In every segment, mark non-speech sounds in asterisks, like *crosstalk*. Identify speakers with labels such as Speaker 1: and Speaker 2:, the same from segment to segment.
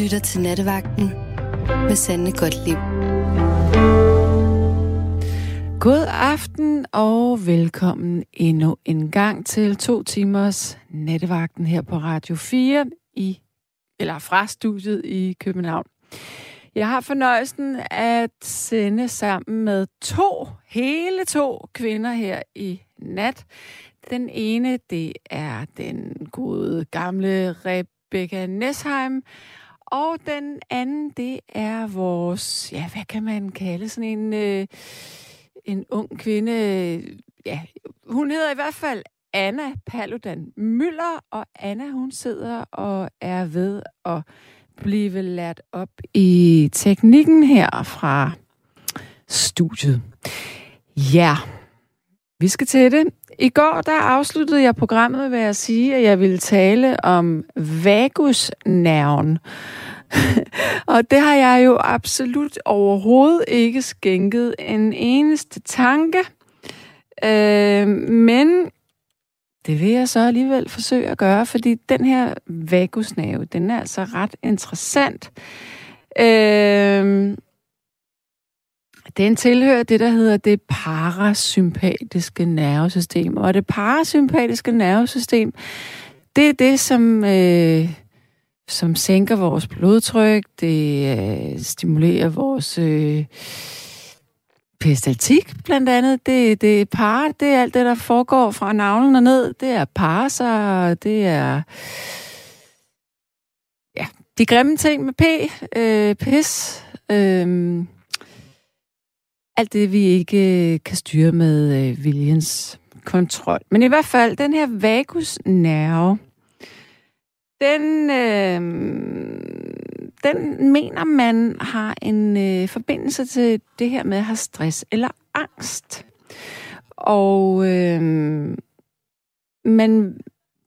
Speaker 1: lytter til Nattevagten med Sande Godtlib.
Speaker 2: God aften og velkommen endnu en gang til to timers Nattevagten her på Radio 4 i eller fra studiet i København. Jeg har fornøjelsen at sende sammen med to, hele to kvinder her i nat. Den ene, det er den gode gamle Rebecca Nesheim, og den anden, det er vores, ja, hvad kan man kalde sådan en, øh, en ung kvinde, ja, hun hedder i hvert fald Anna Paludan Møller, og Anna, hun sidder og er ved at blive lært op i teknikken her fra studiet. Ja, vi skal til det. I går der afsluttede jeg programmet ved at sige, at jeg ville tale om vagusnerven. *laughs* og det har jeg jo absolut overhovedet ikke skænket en eneste tanke. Øh, men det vil jeg så alligevel forsøge at gøre, fordi den her vagusnerve, den er altså ret interessant. Øh, den tilhører det, der hedder det parasympatiske nervesystem. Og det parasympatiske nervesystem, det er det, som, øh, som sænker vores blodtryk, det øh, stimulerer vores øh, peristaltik, blandt andet. Det, det er par, det er alt det, der foregår fra navlen og ned. Det er parser, det er ja, de grimme ting med P, øh, pis, øh, alt det, vi ikke øh, kan styre med øh, viljens kontrol. Men i hvert fald, den her vagusnerve, den, øh, den mener man har en øh, forbindelse til det her med at have stress eller angst. Og øh, men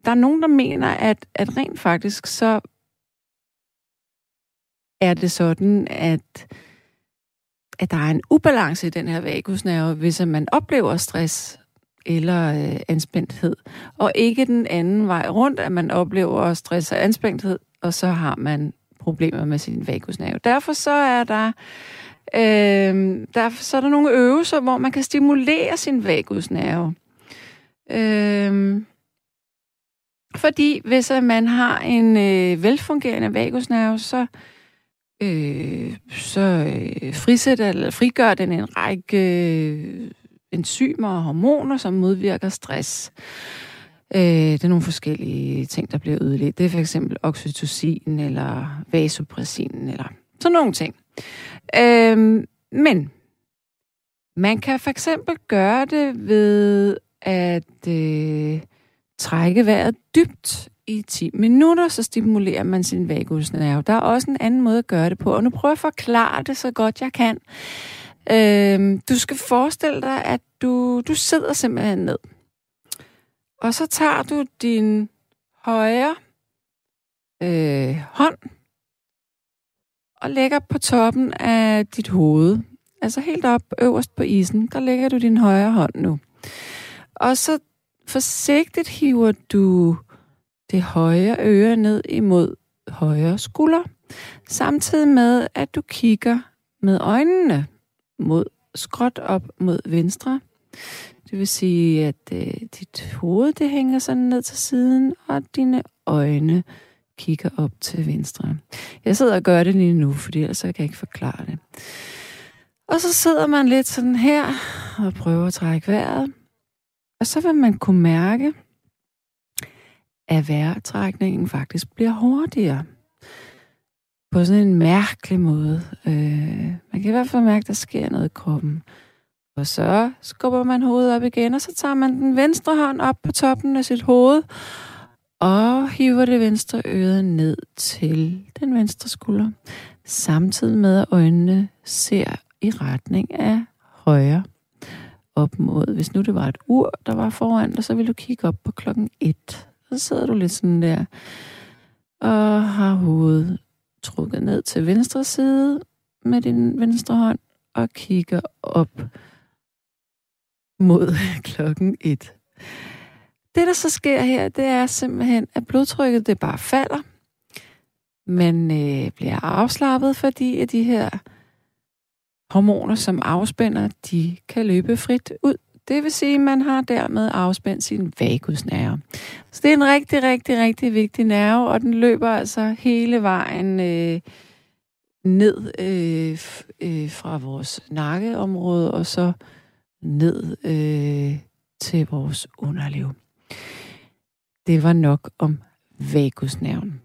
Speaker 2: der er nogen, der mener, at, at rent faktisk så er det sådan, at at der er en ubalance i den her vagusnerve, hvis man oplever stress eller øh, anspændthed, og ikke den anden vej rundt, at man oplever stress og anspændthed, og så har man problemer med sin vagusnerve. Derfor så er der øh, derfor så er der nogle øvelser, hvor man kan stimulere sin vagusnerve. Øh, fordi hvis man har en øh, velfungerende vagusnerve, så øh, Øh, så øh, frisætter eller frigør den en række øh, enzymer og hormoner, som modvirker stress. Øh, det er nogle forskellige ting, der bliver udledt. Det er for eksempel oxytocin eller vasopressin eller sådan nogle ting. Øh, men man kan for eksempel gøre det ved at øh, trække vejret dybt i 10 minutter, så stimulerer man sin vagusnerve. Der er også en anden måde at gøre det på, og nu prøver jeg at forklare det så godt jeg kan. Øh, du skal forestille dig, at du, du sidder simpelthen ned. Og så tager du din højre øh, hånd og lægger på toppen af dit hoved. Altså helt op øverst på isen, der lægger du din højre hånd nu. Og så forsigtigt hiver du det højre øre ned imod højre skulder, samtidig med, at du kigger med øjnene mod skråt op mod venstre. Det vil sige, at øh, dit hoved det hænger sådan ned til siden, og dine øjne kigger op til venstre. Jeg sidder og gør det lige nu, fordi ellers kan jeg ikke forklare det. Og så sidder man lidt sådan her og prøver at trække vejret. Og så vil man kunne mærke, at vejrtrækningen faktisk bliver hurtigere. På sådan en mærkelig måde. Øh, man kan i hvert fald mærke, at der sker noget i kroppen. Og så skubber man hovedet op igen, og så tager man den venstre hånd op på toppen af sit hoved, og hiver det venstre øre ned til den venstre skulder, samtidig med at øjnene ser i retning af højre op mod, hvis nu det var et ur, der var foran dig, så ville du kigge op på klokken 1. Så sidder du lidt sådan der, og har hovedet trukket ned til venstre side med din venstre hånd, og kigger op mod *laughs* klokken 1. Det, der så sker her, det er simpelthen, at blodtrykket det bare falder. man øh, bliver afslappet, fordi at de her hormoner, som afspænder, de kan løbe frit ud. Det vil sige, at man har dermed afspændt sin vagusnerve. Så det er en rigtig, rigtig, rigtig vigtig nerve, og den løber altså hele vejen øh, ned øh, øh, fra vores nakkeområde, og så ned øh, til vores underliv. Det var nok om vagusnerven.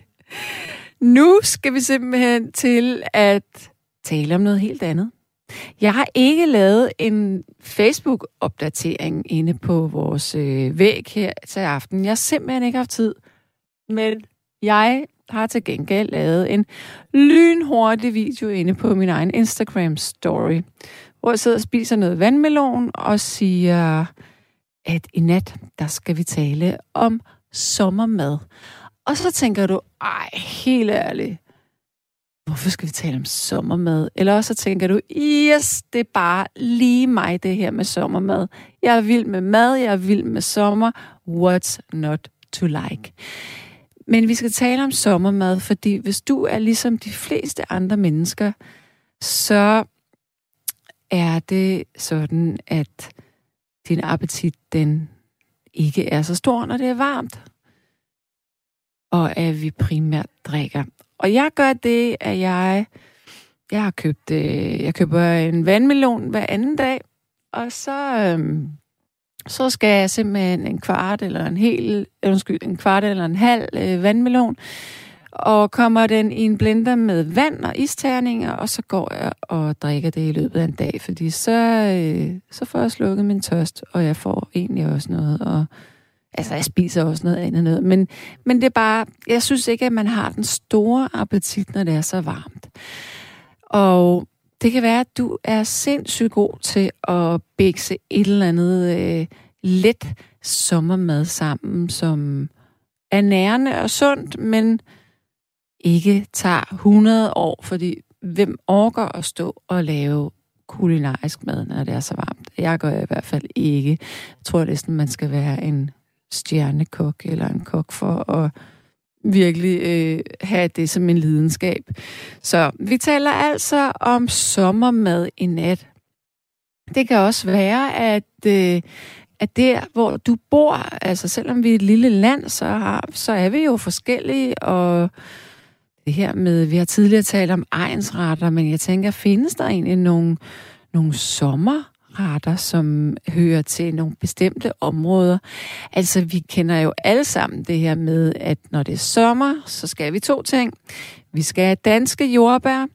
Speaker 2: *laughs* nu skal vi simpelthen til at tale om noget helt andet. Jeg har ikke lavet en Facebook-opdatering inde på vores øh, væg her til aften. Jeg har simpelthen ikke haft tid. Men jeg har til gengæld lavet en lynhurtig video inde på min egen Instagram-story, hvor jeg sidder og spiser noget vandmelon og siger, at i nat, der skal vi tale om sommermad. Og så tænker du, ej, helt ærligt, hvorfor skal vi tale om sommermad? Eller også så tænker du, yes, det er bare lige mig, det her med sommermad. Jeg er vild med mad, jeg er vild med sommer. What's not to like? Men vi skal tale om sommermad, fordi hvis du er ligesom de fleste andre mennesker, så er det sådan, at din appetit, den ikke er så stor, når det er varmt. Og at vi primært drikker. Og jeg gør det, at jeg, jeg har købt, øh, jeg køber en vandmelon hver anden dag, og så, øh, så skal jeg simpelthen en kvart eller en hel, øh, undskyld, en kvart eller en halv øh, vandmelon, og kommer den i en blender med vand og isterninger, og så går jeg og drikker det i løbet af en dag, fordi så, øh, så får jeg slukket min tørst, og jeg får egentlig også noget, og altså jeg spiser også noget andet noget, men, men det er bare, jeg synes ikke, at man har den store appetit, når det er så varmt. Og det kan være, at du er sindssygt god til at bækse et eller andet øh, let sommermad sammen, som er nærende og sundt, men ikke tager 100 år, fordi hvem orker at stå og lave kulinarisk mad, når det er så varmt? Jeg gør i hvert fald ikke. Jeg tror næsten, man skal være en stjernekok eller en kok for at virkelig øh, have det som en lidenskab. Så vi taler altså om sommermad i nat. Det kan også være, at, øh, at der, hvor du bor, altså selvom vi er et lille land, så, har, så er vi jo forskellige, og det her med, vi har tidligere talt om egensretter, men jeg tænker, findes der egentlig nogle, nogle sommerretter, som hører til nogle bestemte områder? Altså, vi kender jo alle sammen det her med, at når det er sommer, så skal vi to ting. Vi skal have danske jordbær,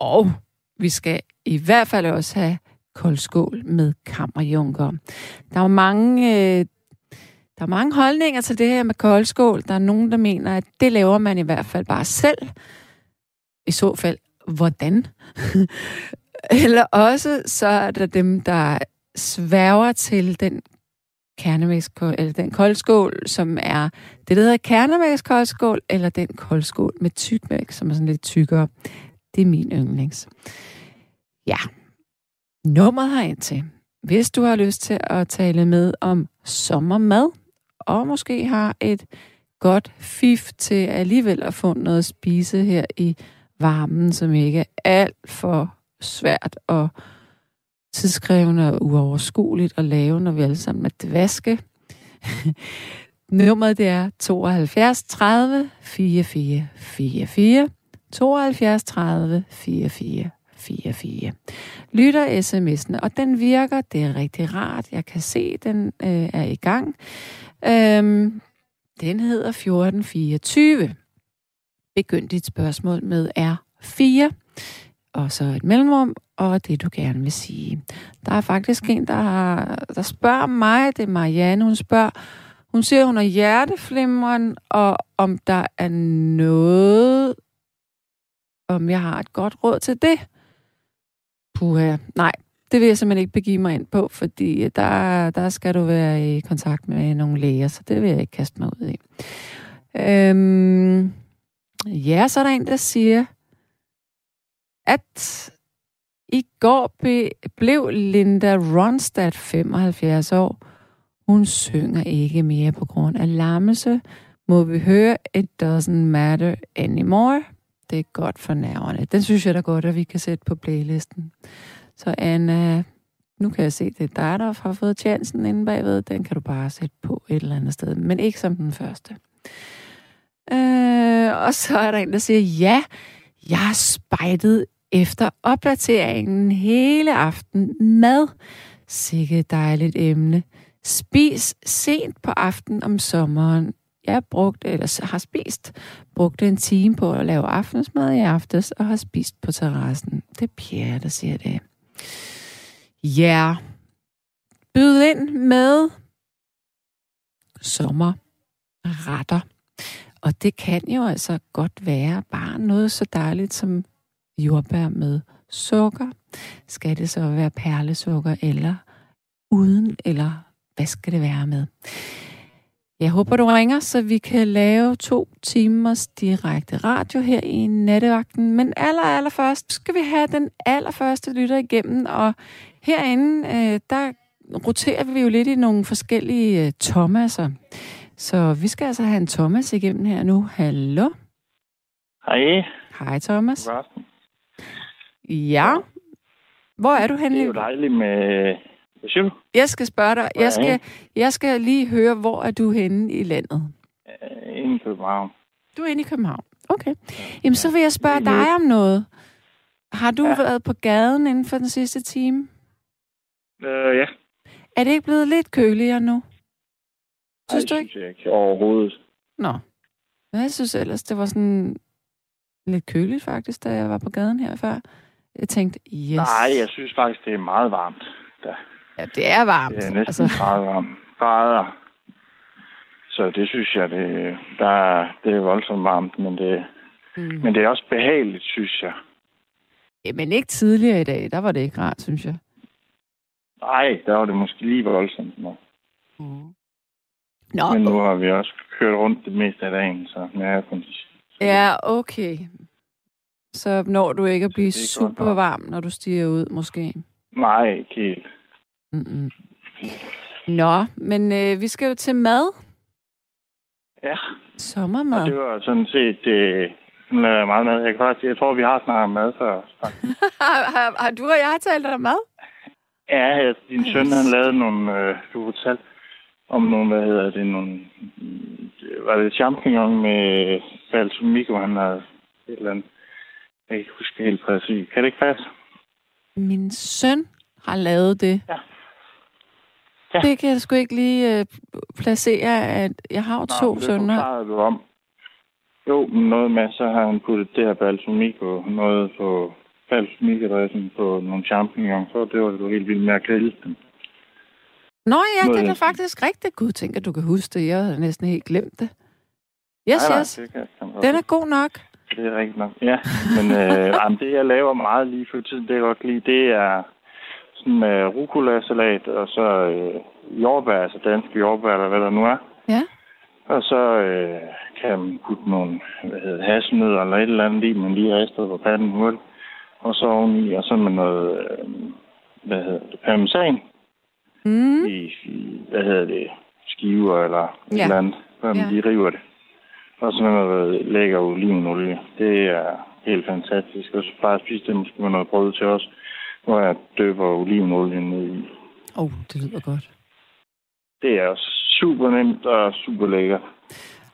Speaker 2: og vi skal i hvert fald også have koldskål med kammerjunker. Der er jo mange øh, der er mange holdninger til det her med koldskål. Der er nogen, der mener, at det laver man i hvert fald bare selv. I så fald, hvordan? *laughs* *laughs* Eller også, så er der dem, der sværger til den kernemælkskål, eller den koldskål, som er det, der hedder kernemælkskoldskål, eller den koldskål med tykmælk, som er sådan lidt tykkere. Det er min yndlings. Ja, nummeret har ind til. Hvis du har lyst til at tale med om sommermad, og måske har et godt fif til alligevel at få noget at spise her i varmen, som ikke er alt for svært og tidskrævende og uoverskueligt at lave, når vi alle sammen er dvaske. *laughs* Nummeret det er 72 30 44 44. 72 30 44 44. Lytter sms'en, og den virker. Det er rigtig rart. Jeg kan se, den øh, er i gang. Øhm, den hedder 1424. Begynd dit spørgsmål med R4, og så et mellemrum, og det du gerne vil sige. Der er faktisk en, der, har, der spørger mig, det er Marianne, hun spørger, hun siger, hun har hjerteflimmeren, og om der er noget, om jeg har et godt råd til det. Puha, nej, det vil jeg simpelthen ikke begive mig ind på, fordi øh, der, der skal du være i kontakt med nogle læger, så det vil jeg ikke kaste mig ud i. Øhm, ja, så er der en, der siger, at i går be, blev Linda Ronstadt 75 år. Hun synger ikke mere på grund af lammelse. må vi høre It Doesn't Matter Anymore. Det er godt for nerverne. Den synes jeg da godt, at vi kan sætte på playlisten. Så Anna, nu kan jeg se, det er dig, der har fået chancen inde bagved. Den kan du bare sætte på et eller andet sted, men ikke som den første. Øh, og så er der en, der siger, ja, jeg har spejdet efter opdateringen hele aften. Mad. Sikke dejligt emne. Spis sent på aften om sommeren. Jeg brugte, eller har spist, brugte en time på at lave aftensmad i aftes, og har spist på terrassen. Det er Pierre, der siger det. Ja. Yeah. Byd ind med sommerretter. Og det kan jo altså godt være bare noget så dejligt som jordbær med sukker. Skal det så være perlesukker eller uden, eller hvad skal det være med? Jeg håber, du ringer, så vi kan lave to timers direkte radio her i nattevagten. Men aller, aller først skal vi have den allerførste lytter igennem, og herinde, øh, der roterer vi jo lidt i nogle forskellige øh, Thomaser. Så vi skal altså have en Thomas igennem her nu. Hallo?
Speaker 3: Hej.
Speaker 2: Hej, Thomas.
Speaker 3: God
Speaker 2: Ja. Hvor er du henne?
Speaker 3: Det er jo dejligt med... Hvad siger du?
Speaker 2: Jeg skal spørge dig. Jeg skal, jeg skal lige høre, hvor er du henne i landet?
Speaker 3: Uh, inde i København.
Speaker 2: Du er inde i København. Okay. Jamen, så vil jeg spørge dig om noget. Har du ja. været på gaden inden for den sidste time?
Speaker 3: Uh, ja.
Speaker 2: Er det ikke blevet lidt køligere nu?
Speaker 3: Synes Ej, du ikke? synes jeg ikke overhovedet.
Speaker 2: Nå. Jeg synes ellers, det var sådan lidt køligt faktisk, da jeg var på gaden her før. Jeg tænkte, yes.
Speaker 3: Nej, jeg synes faktisk, det er meget varmt. Da.
Speaker 2: Ja, det er varmt.
Speaker 3: Det er næsten altså... meget varmt. Grader. Så det synes jeg, det, der, det er voldsomt varmt, men det, mm. men det er også behageligt, synes jeg.
Speaker 2: Ja, men ikke tidligere i dag. Der var det ikke rart, synes jeg.
Speaker 3: Nej, der var det måske lige voldsomt. Nå. Mm. Nå, men nu har vi også kørt rundt det meste af dagen, så med aircondition.
Speaker 2: Ja, okay. Så når du ikke at blive super varm, når du stiger ud, måske?
Speaker 3: Nej, ikke helt.
Speaker 2: Mm-mm. Nå, men øh, vi skal jo til mad.
Speaker 3: Ja.
Speaker 2: Sommermad.
Speaker 3: Og det var sådan set øh, meget mad. Jeg, kan faktisk, jeg tror, vi har snakket mad før.
Speaker 2: har, *laughs* har, har, du og jeg talt om mad?
Speaker 3: Ja, din søn han lavede nogle, øh, du fortalte om nogle, hvad hedder det, nogle, var det champignon med balsamico, han har et eller andet. Jeg kan ikke huske helt præcis. Kan det ikke passe?
Speaker 2: Min søn har lavet det.
Speaker 3: Ja.
Speaker 2: ja. Det kan jeg sgu ikke lige uh, placere, at jeg har jo Nå, to
Speaker 3: det
Speaker 2: sønner.
Speaker 3: Det du om. Jo, noget med, så har han puttet det her balsamico, noget på balsamico på nogle champignon, så det var du helt vildt med at grille dem.
Speaker 2: Nå ja, det er faktisk rigtigt. Gud, tænker du kan huske det. Jeg har næsten helt glemt det. Yes,
Speaker 3: nej,
Speaker 2: yes.
Speaker 3: Nej, kan jeg
Speaker 2: Den er god nok.
Speaker 3: Det er rigtigt nok. Ja, men øh, *laughs* jamen, det jeg laver meget lige for tiden, det er godt lige, det er sådan øh, rucola-salat, og så øh, jordbær, altså danske jordbær, eller hvad der nu er.
Speaker 2: Ja.
Speaker 3: Og så øh, kan man putte nogle hvad hedder, hasselnødder eller et eller andet i, man lige ristet på panden hurtigt. Og så oveni, og så med noget, øh, hvad hedder det, parmesan
Speaker 2: mm.
Speaker 3: i, i, hvad hedder det, skiver eller ja. et eller andet, før man ja. lige river det. Og så noget lækker olivenolie. Det er helt fantastisk. Og så plejer jeg at spise det måske med noget brød til os, hvor jeg døber olivenolien ned i.
Speaker 2: Åh, oh, det lyder godt.
Speaker 3: Det er super nemt og super lækkert.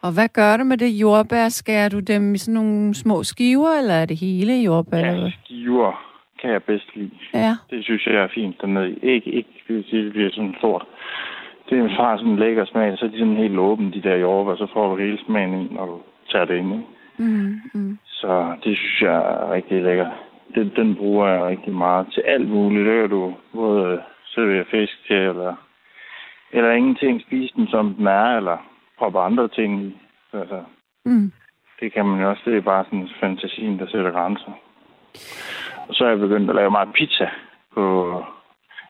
Speaker 2: Og hvad gør du med det jordbær? Skærer du dem i sådan nogle små skiver, eller er det hele jordbær?
Speaker 3: Ja, skiver kan jeg bedst lide.
Speaker 2: Ja.
Speaker 3: Det synes jeg er fint dernede. Ikke, ikke det bliver sådan stort. Det er har sådan en lækker smag, så er de sådan helt åbne, de der jordbær, så får du hele smagen ind, når du tager det ind. Ikke?
Speaker 2: Mm, mm.
Speaker 3: Så det synes jeg er rigtig lækkert. Den, den bruger jeg rigtig meget til alt muligt. Det du både servere fisk til, eller, eller ingenting. Spise den, som den er, eller proppe andre ting i. Altså,
Speaker 2: mm.
Speaker 3: Det kan man jo også. Det er bare sådan fantasien, der sætter grænser. Og så er jeg begyndt at lave meget pizza på...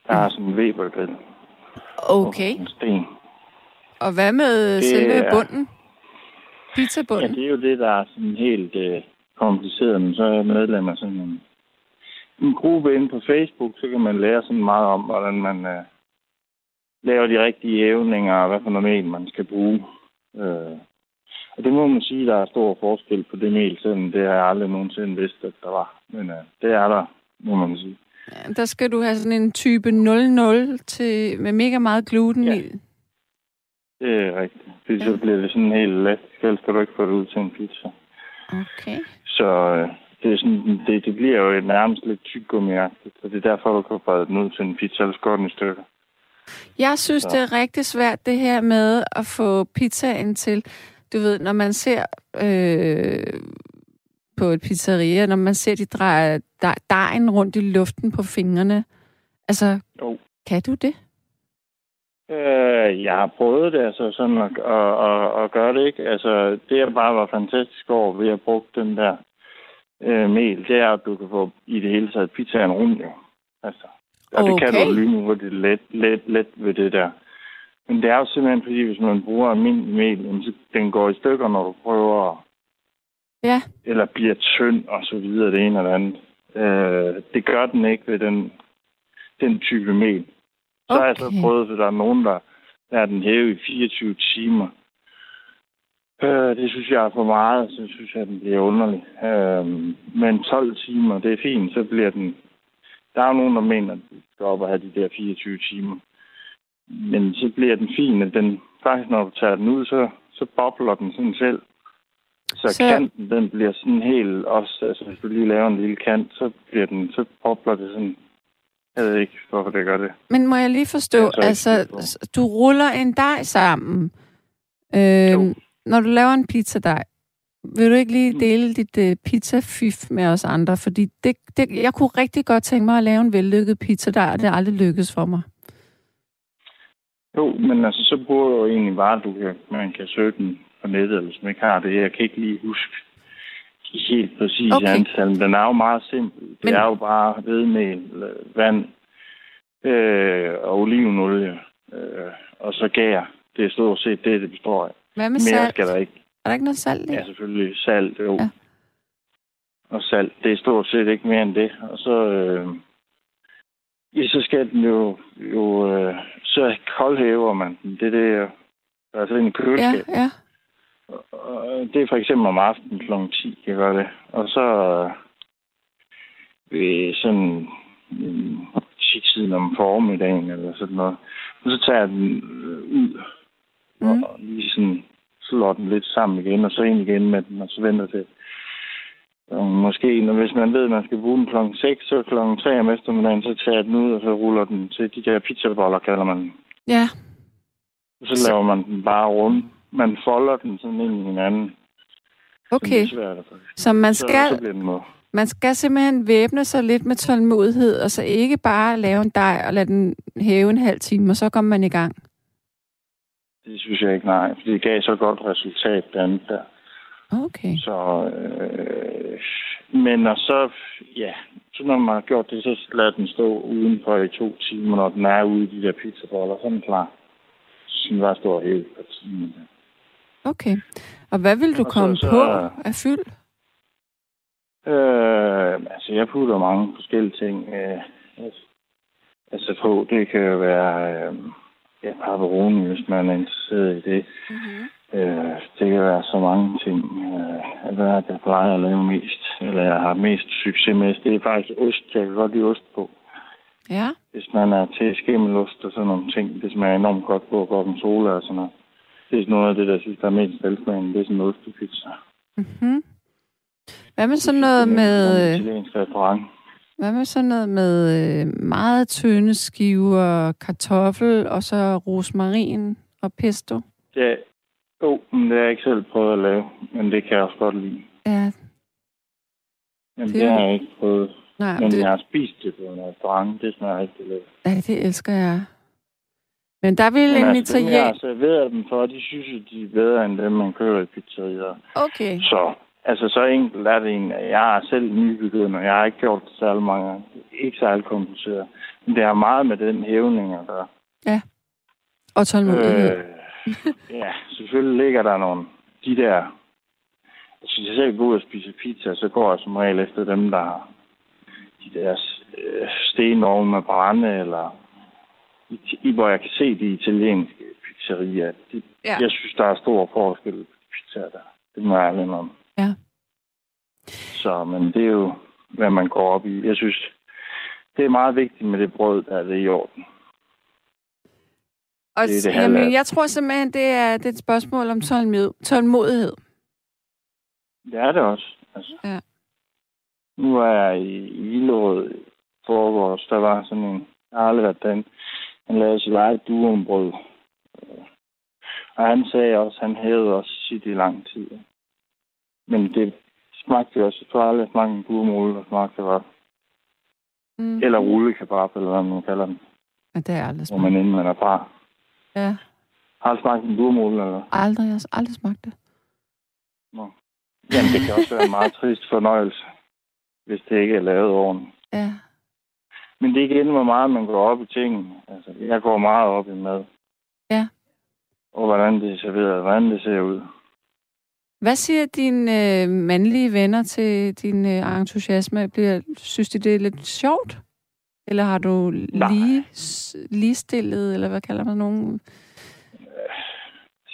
Speaker 3: Jeg har sådan en Weber-grill.
Speaker 2: Okay.
Speaker 3: En sten.
Speaker 2: Og hvad med det selve er, bunden? Pizzabunden?
Speaker 3: Ja, det er jo det, der er sådan helt øh, kompliceret. Men så er jeg medlem af sådan en, en gruppe inde på Facebook, så kan man lære sådan meget om, hvordan man øh, laver de rigtige evninger, og hvad for noget mel man skal bruge. Øh, Og det må man sige, der er stor forskel på det mel, selvom det har jeg aldrig nogensinde vidst, at der var. Men uh, det er der, må man sige.
Speaker 2: Der skal du have sådan en type 00 til, med mega meget gluten ja. i.
Speaker 3: Det er rigtigt. Fordi ja. så bliver det sådan helt let. Ellers kan du ikke få det ud til en pizza.
Speaker 2: Okay.
Speaker 3: Så uh, det, er sådan, det, det bliver jo nærmest lidt tyggegummiagtigt. Så det er derfor, du kan få den ud til en pizza, eller går den i stykker.
Speaker 2: Jeg synes, så. det er rigtig svært, det her med at få pizzaen til. Du ved, når man ser øh, på et pizzeria, når man ser, de drejer dejen rundt i luften på fingrene. Altså, jo. kan du det?
Speaker 3: Øh, jeg har prøvet det, altså sådan at, at, at, at gøre det, ikke? Altså, det jeg bare var fantastisk over ved at bruge den der øh, mel, det er, at du kan få i det hele taget pizzaen rundt, jo. Altså, og okay. det kan du lynhurtigt let, let, let ved det der. Men det er jo simpelthen, fordi hvis man bruger almindelig mel, så den går i stykker, når du prøver
Speaker 2: Ja.
Speaker 3: Eller bliver tynd og så videre, det ene eller andet. Øh, det gør den ikke ved den, den type mel. Så okay. har jeg så prøvet, at der er nogen, der er den hæve i 24 timer. Øh, det synes jeg er for meget, så synes jeg, at den bliver underlig. Øh, men 12 timer, det er fint, så bliver den... Der er jo nogen, der mener, at den skal op og have de der 24 timer. Men så bliver den fin, at den faktisk, når du tager den ud, så, så bobler den sådan selv. Så, så kanten, den bliver sådan helt også, altså hvis du lige laver en lille kant, så bliver den, så bobler det sådan. Jeg ved ikke, hvorfor det gør det.
Speaker 2: Men må jeg lige forstå, altså, du ruller en dej sammen. Øh, når du laver en pizzadej, vil du ikke lige mm. dele dit uh, pizza-fif med os andre? Fordi det, det, jeg kunne rigtig godt tænke mig at lave en vellykket pizzadej, og det aldrig lykkedes for mig.
Speaker 3: Jo, men altså, så bruger du jo egentlig bare, du kan, man kan søge den på nettet, eller som ikke har det. Jeg kan ikke lige huske helt præcise okay. antal, men den er jo meget simpel. Det men... er jo bare hvedemel, vand øh, og olivenolie, øh, og så gær. Det er stort set det, det består af.
Speaker 2: Hvad med Mere salt? skal der ikke. Er der ikke noget salt i?
Speaker 3: Ja, selvfølgelig. Salt, jo. Ja. Og salt, det er stort set ikke mere end det. Og så, øh, ja, så skal den jo, jo øh, så koldhæver man den. Det er det, altså ind i køleskab.
Speaker 2: Ja, ja.
Speaker 3: Det er for eksempel om aftenen kl. 10, jeg gør det. Og så ved sådan 10-tiden om formiddagen eller sådan noget. Og så tager jeg den øh, ud mm. og lige sådan slår den lidt sammen igen, og så ind igen med den, og så venter til. Og måske, når, hvis man ved, at man skal bruge den klokken 6, så klokken 3 om eftermiddagen, så tager jeg den ud, og så ruller den til de der pizzaboller, kalder man.
Speaker 2: Ja.
Speaker 3: Og så laver man den bare rundt man folder den sådan ind i hinanden.
Speaker 2: Okay. Svært, så man skal, så, den man skal simpelthen væbne sig lidt med tålmodighed, og så ikke bare lave en dej og lade den hæve en halv time, og så kommer man i gang.
Speaker 3: Det synes jeg ikke, nej. For det gav så godt resultat, andet der.
Speaker 2: Okay.
Speaker 3: Så, øh, men og så, ja, så når man har gjort det, så lader den stå udenfor i to timer, når den er ude i de der pizzaboller, så er den klar. Så den bare stå helt på timen.
Speaker 2: Okay. Og hvad vil du og komme så, så, på af fyld?
Speaker 3: Øh, altså, jeg putter mange forskellige ting. Øh, altså på, det kan jo være øh, ja, pepperoni, hvis man er interesseret i det. Mm-hmm. Øh, det kan være så mange ting. Øh, hvad er det, jeg plejer at lave mest? Eller jeg har mest succes med. Det er faktisk ost. Jeg kan godt lide ost på.
Speaker 2: Ja.
Speaker 3: Hvis man er til skimmelost og sådan nogle ting, det smager enormt godt på gorgonzola og sådan noget. Det er noget af det, der synes, der er mest velsmagende. Det er sådan ostepizza.
Speaker 2: Mm-hmm. Hvad med sådan noget med...
Speaker 3: restaurant.
Speaker 2: Hvad med sådan noget med øh, meget tynde skiver kartoffel, og så rosmarin og pesto?
Speaker 3: Ja, jo, men det har jeg ikke selv prøvet at lave, men det kan jeg også godt lide.
Speaker 2: Ja.
Speaker 3: Men det, det har jeg ikke prøvet. Nej, men det... jeg har spist det på en restaurant. Det smager rigtig lækkert.
Speaker 2: Ja, det elsker jeg. Men der vil en altså, italiener...
Speaker 3: jeg har serveret dem for, de synes, at de er bedre end dem, man kører i pizzerier.
Speaker 2: Okay.
Speaker 3: Så, altså, så enkelt er det en. Jeg er selv nybegynder. Jeg har ikke gjort det særlig mange. Ikke særlig kompliceret. Men det har meget med den hævning at gøre.
Speaker 2: Ja. Og tålmodighed.
Speaker 3: Øh, ja, selvfølgelig ligger der nogle... De der... Hvis jeg selv går ud og spiser pizza, så går jeg som regel efter dem, der har de der øh, stenovne med brænde, eller i, hvor jeg kan se de italienske pizzerier. De, ja. Jeg synes, der er stor forskel på diskutere det. Det må jeg om.
Speaker 2: Ja.
Speaker 3: Så, men det er jo, hvad man går op i. Jeg synes, det er meget vigtigt med det brød, der er det i orden.
Speaker 2: Og det det jamen, jeg tror simpelthen, det er, det er et spørgsmål om tålmodighed.
Speaker 3: Det er det også. Altså.
Speaker 2: Ja.
Speaker 3: Nu er jeg i, i Ilderød foregårs. Der var sådan en... Jeg har aldrig været den. Han lavede sit eget duumbrød. Og han sagde også, at han havde også sit i lang tid. Men det smagte også. Jeg tror aldrig, at smagte en duumrulle, der smagte godt. Mm. Eller rullekebab, eller hvad man kalder den.
Speaker 2: Ja, det er aldrig smagt.
Speaker 3: Hvor man inden man er par.
Speaker 2: Ja.
Speaker 3: Har du smagt en duumrulle, eller?
Speaker 2: Aldrig. Jeg har aldrig smagt det.
Speaker 3: Nå. Jamen, det kan også være en meget trist fornøjelse, hvis det ikke er lavet ordentligt.
Speaker 2: Ja.
Speaker 3: Men det er igen, hvor meget man går op i tingene. Altså, jeg går meget op i mad.
Speaker 2: Ja.
Speaker 3: Og hvordan det er serveret, hvordan det ser ud.
Speaker 2: Hvad siger dine øh, mandlige venner til din øh, entusiasme? Bliver, synes de, det er lidt sjovt? Eller har du lige, ligestillet, eller hvad kalder man nogen?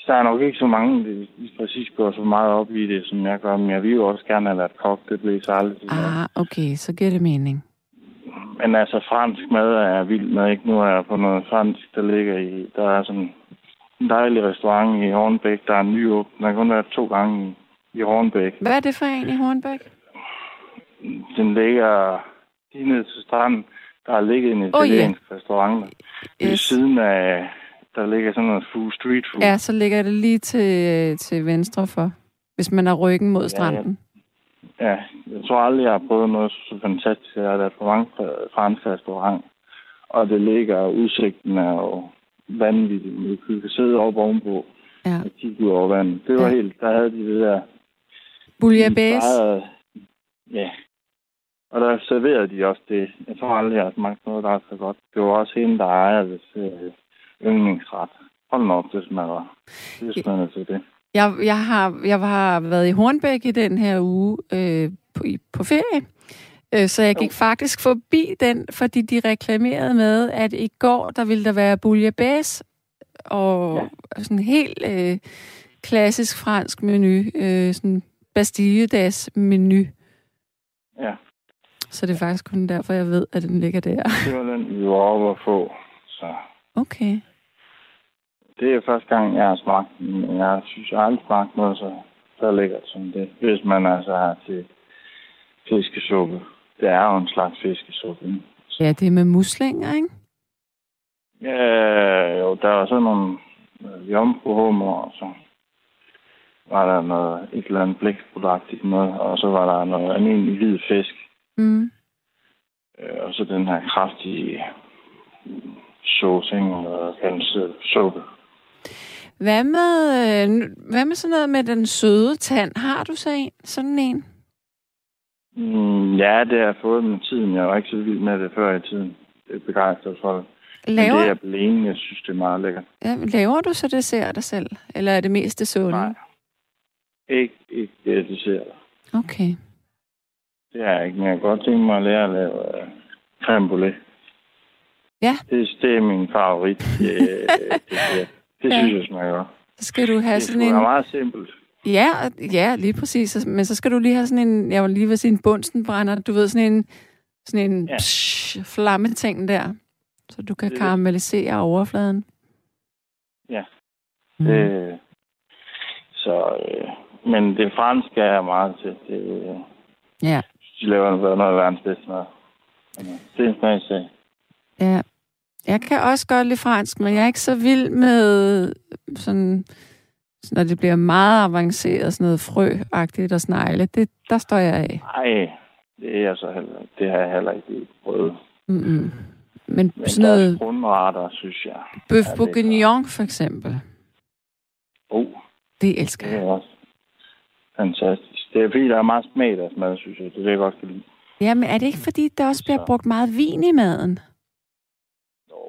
Speaker 3: Der er nok ikke så mange, der præcis går så meget op i det, som jeg gør, men jeg vil jo også gerne have været kok. Det bliver så aldrig
Speaker 2: Ah, okay, så giver det mening.
Speaker 3: Men altså, fransk mad er vild med, ikke? Nu er jeg på noget fransk, der ligger i... Der er sådan en dejlig restaurant i Hornbæk, der er en ny åben. Der har kun været to gange i Hornbæk.
Speaker 2: Hvad er det for en i Hornbæk?
Speaker 3: Den ligger lige ned til stranden. Der har ligget en italiensk oh, yeah. restaurant. Yes. Ved siden af, der ligger sådan noget food, street food.
Speaker 2: Ja, så ligger det lige til, til venstre for, hvis man har ryggen mod stranden.
Speaker 3: Ja, jeg tror aldrig, jeg har prøvet noget så fantastisk. Jeg har været på mange franske restaurant, og det ligger, udsigten er jo vanvittigt. Vi kan sidde oppe ovenpå ja. og kigge ud over vandet. Det var ja. helt, der havde de det der...
Speaker 2: Bouillabaisse?
Speaker 3: Ja, og der serverede de også det. Jeg tror aldrig, jeg har smagt noget, der er så godt. Det var også hende, der ejer det øh, yndlingsret. Hold nu op, det smager. Det smager til det.
Speaker 2: Jeg, jeg, har, jeg har været i Hornbæk i den her uge øh, på, på ferie. Øh, så jeg gik jo. faktisk forbi den, fordi de reklamerede med, at i går, der ville der være bouillabaisse og ja. sådan helt øh, klassisk fransk menu. Øh, sådan Bastille menu.
Speaker 3: Ja.
Speaker 2: Så det er faktisk kun derfor, jeg ved, at den ligger der.
Speaker 3: Det var den, vi var oppe at få. Så.
Speaker 2: Okay.
Speaker 3: Det er første gang, jeg har smagt den. Jeg synes, jeg har aldrig smagt noget så, så lækkert som det. Hvis man altså har til fiskesuppe. Det er jo en slags fiskesuppe.
Speaker 2: Ja, det er med muslinger, ikke?
Speaker 3: Ja, jo, der var sådan nogle øh, jomfruhummer, og så var der noget, et eller andet blæksproduktigt noget, og så var der noget almindelig hvid fisk.
Speaker 2: Mm.
Speaker 3: Øh, og så den her kraftige sauce, eller kaldet suppe.
Speaker 2: Hvad med, øh, hvad med sådan noget med den søde tand? Har du så en, sådan en?
Speaker 3: Mm, ja, det har jeg fået med tiden. Jeg var ikke så vild med det før i tiden. Det er begejstret for det.
Speaker 2: Laver...
Speaker 3: Men det er blevet, jeg synes, det er meget lækkert.
Speaker 2: Ja, laver du så dessert dig selv? Eller er det mest det sunde?
Speaker 3: Nej. Ikke, ikke det dessert.
Speaker 2: Okay.
Speaker 3: Det er ikke, men jeg kan godt tænke mig at lære at lave uh, creme brulee.
Speaker 2: Ja.
Speaker 3: Det, det er min favorit. Det, det, det ja. synes jeg smager godt.
Speaker 2: Så skal du have
Speaker 3: det
Speaker 2: sådan en...
Speaker 3: Det er meget simpelt.
Speaker 2: Ja, ja, lige præcis. Men så skal du lige have sådan en, jeg vil lige vil sige en bunstenbrænder, du ved, sådan en, sådan en ja. psh, flammeting der, så du kan det karamellisere overfladen.
Speaker 3: Ja. Mm. Det, så, øh, men det franske er meget til. Det,
Speaker 2: ja.
Speaker 3: De laver noget af verdens bedste mad. Det er en.
Speaker 2: Ja. Jeg kan også godt lide fransk, men jeg er ikke så vild med sådan når det bliver meget avanceret, sådan noget frøagtigt og snegle, det, der står jeg af.
Speaker 3: Nej, det er så heller Det har jeg heller ikke prøvet.
Speaker 2: Mm-mm. Men, Men sådan noget...
Speaker 3: grundretter, synes jeg.
Speaker 2: Bøf bourguignon, for eksempel.
Speaker 3: Oh.
Speaker 2: Det elsker
Speaker 3: jeg. Det er også fantastisk. Det er fordi, der er meget smag der mad, synes jeg. Det er det, jeg godt kan lide.
Speaker 2: Ja, men er det ikke fordi, der også bliver brugt meget vin i maden?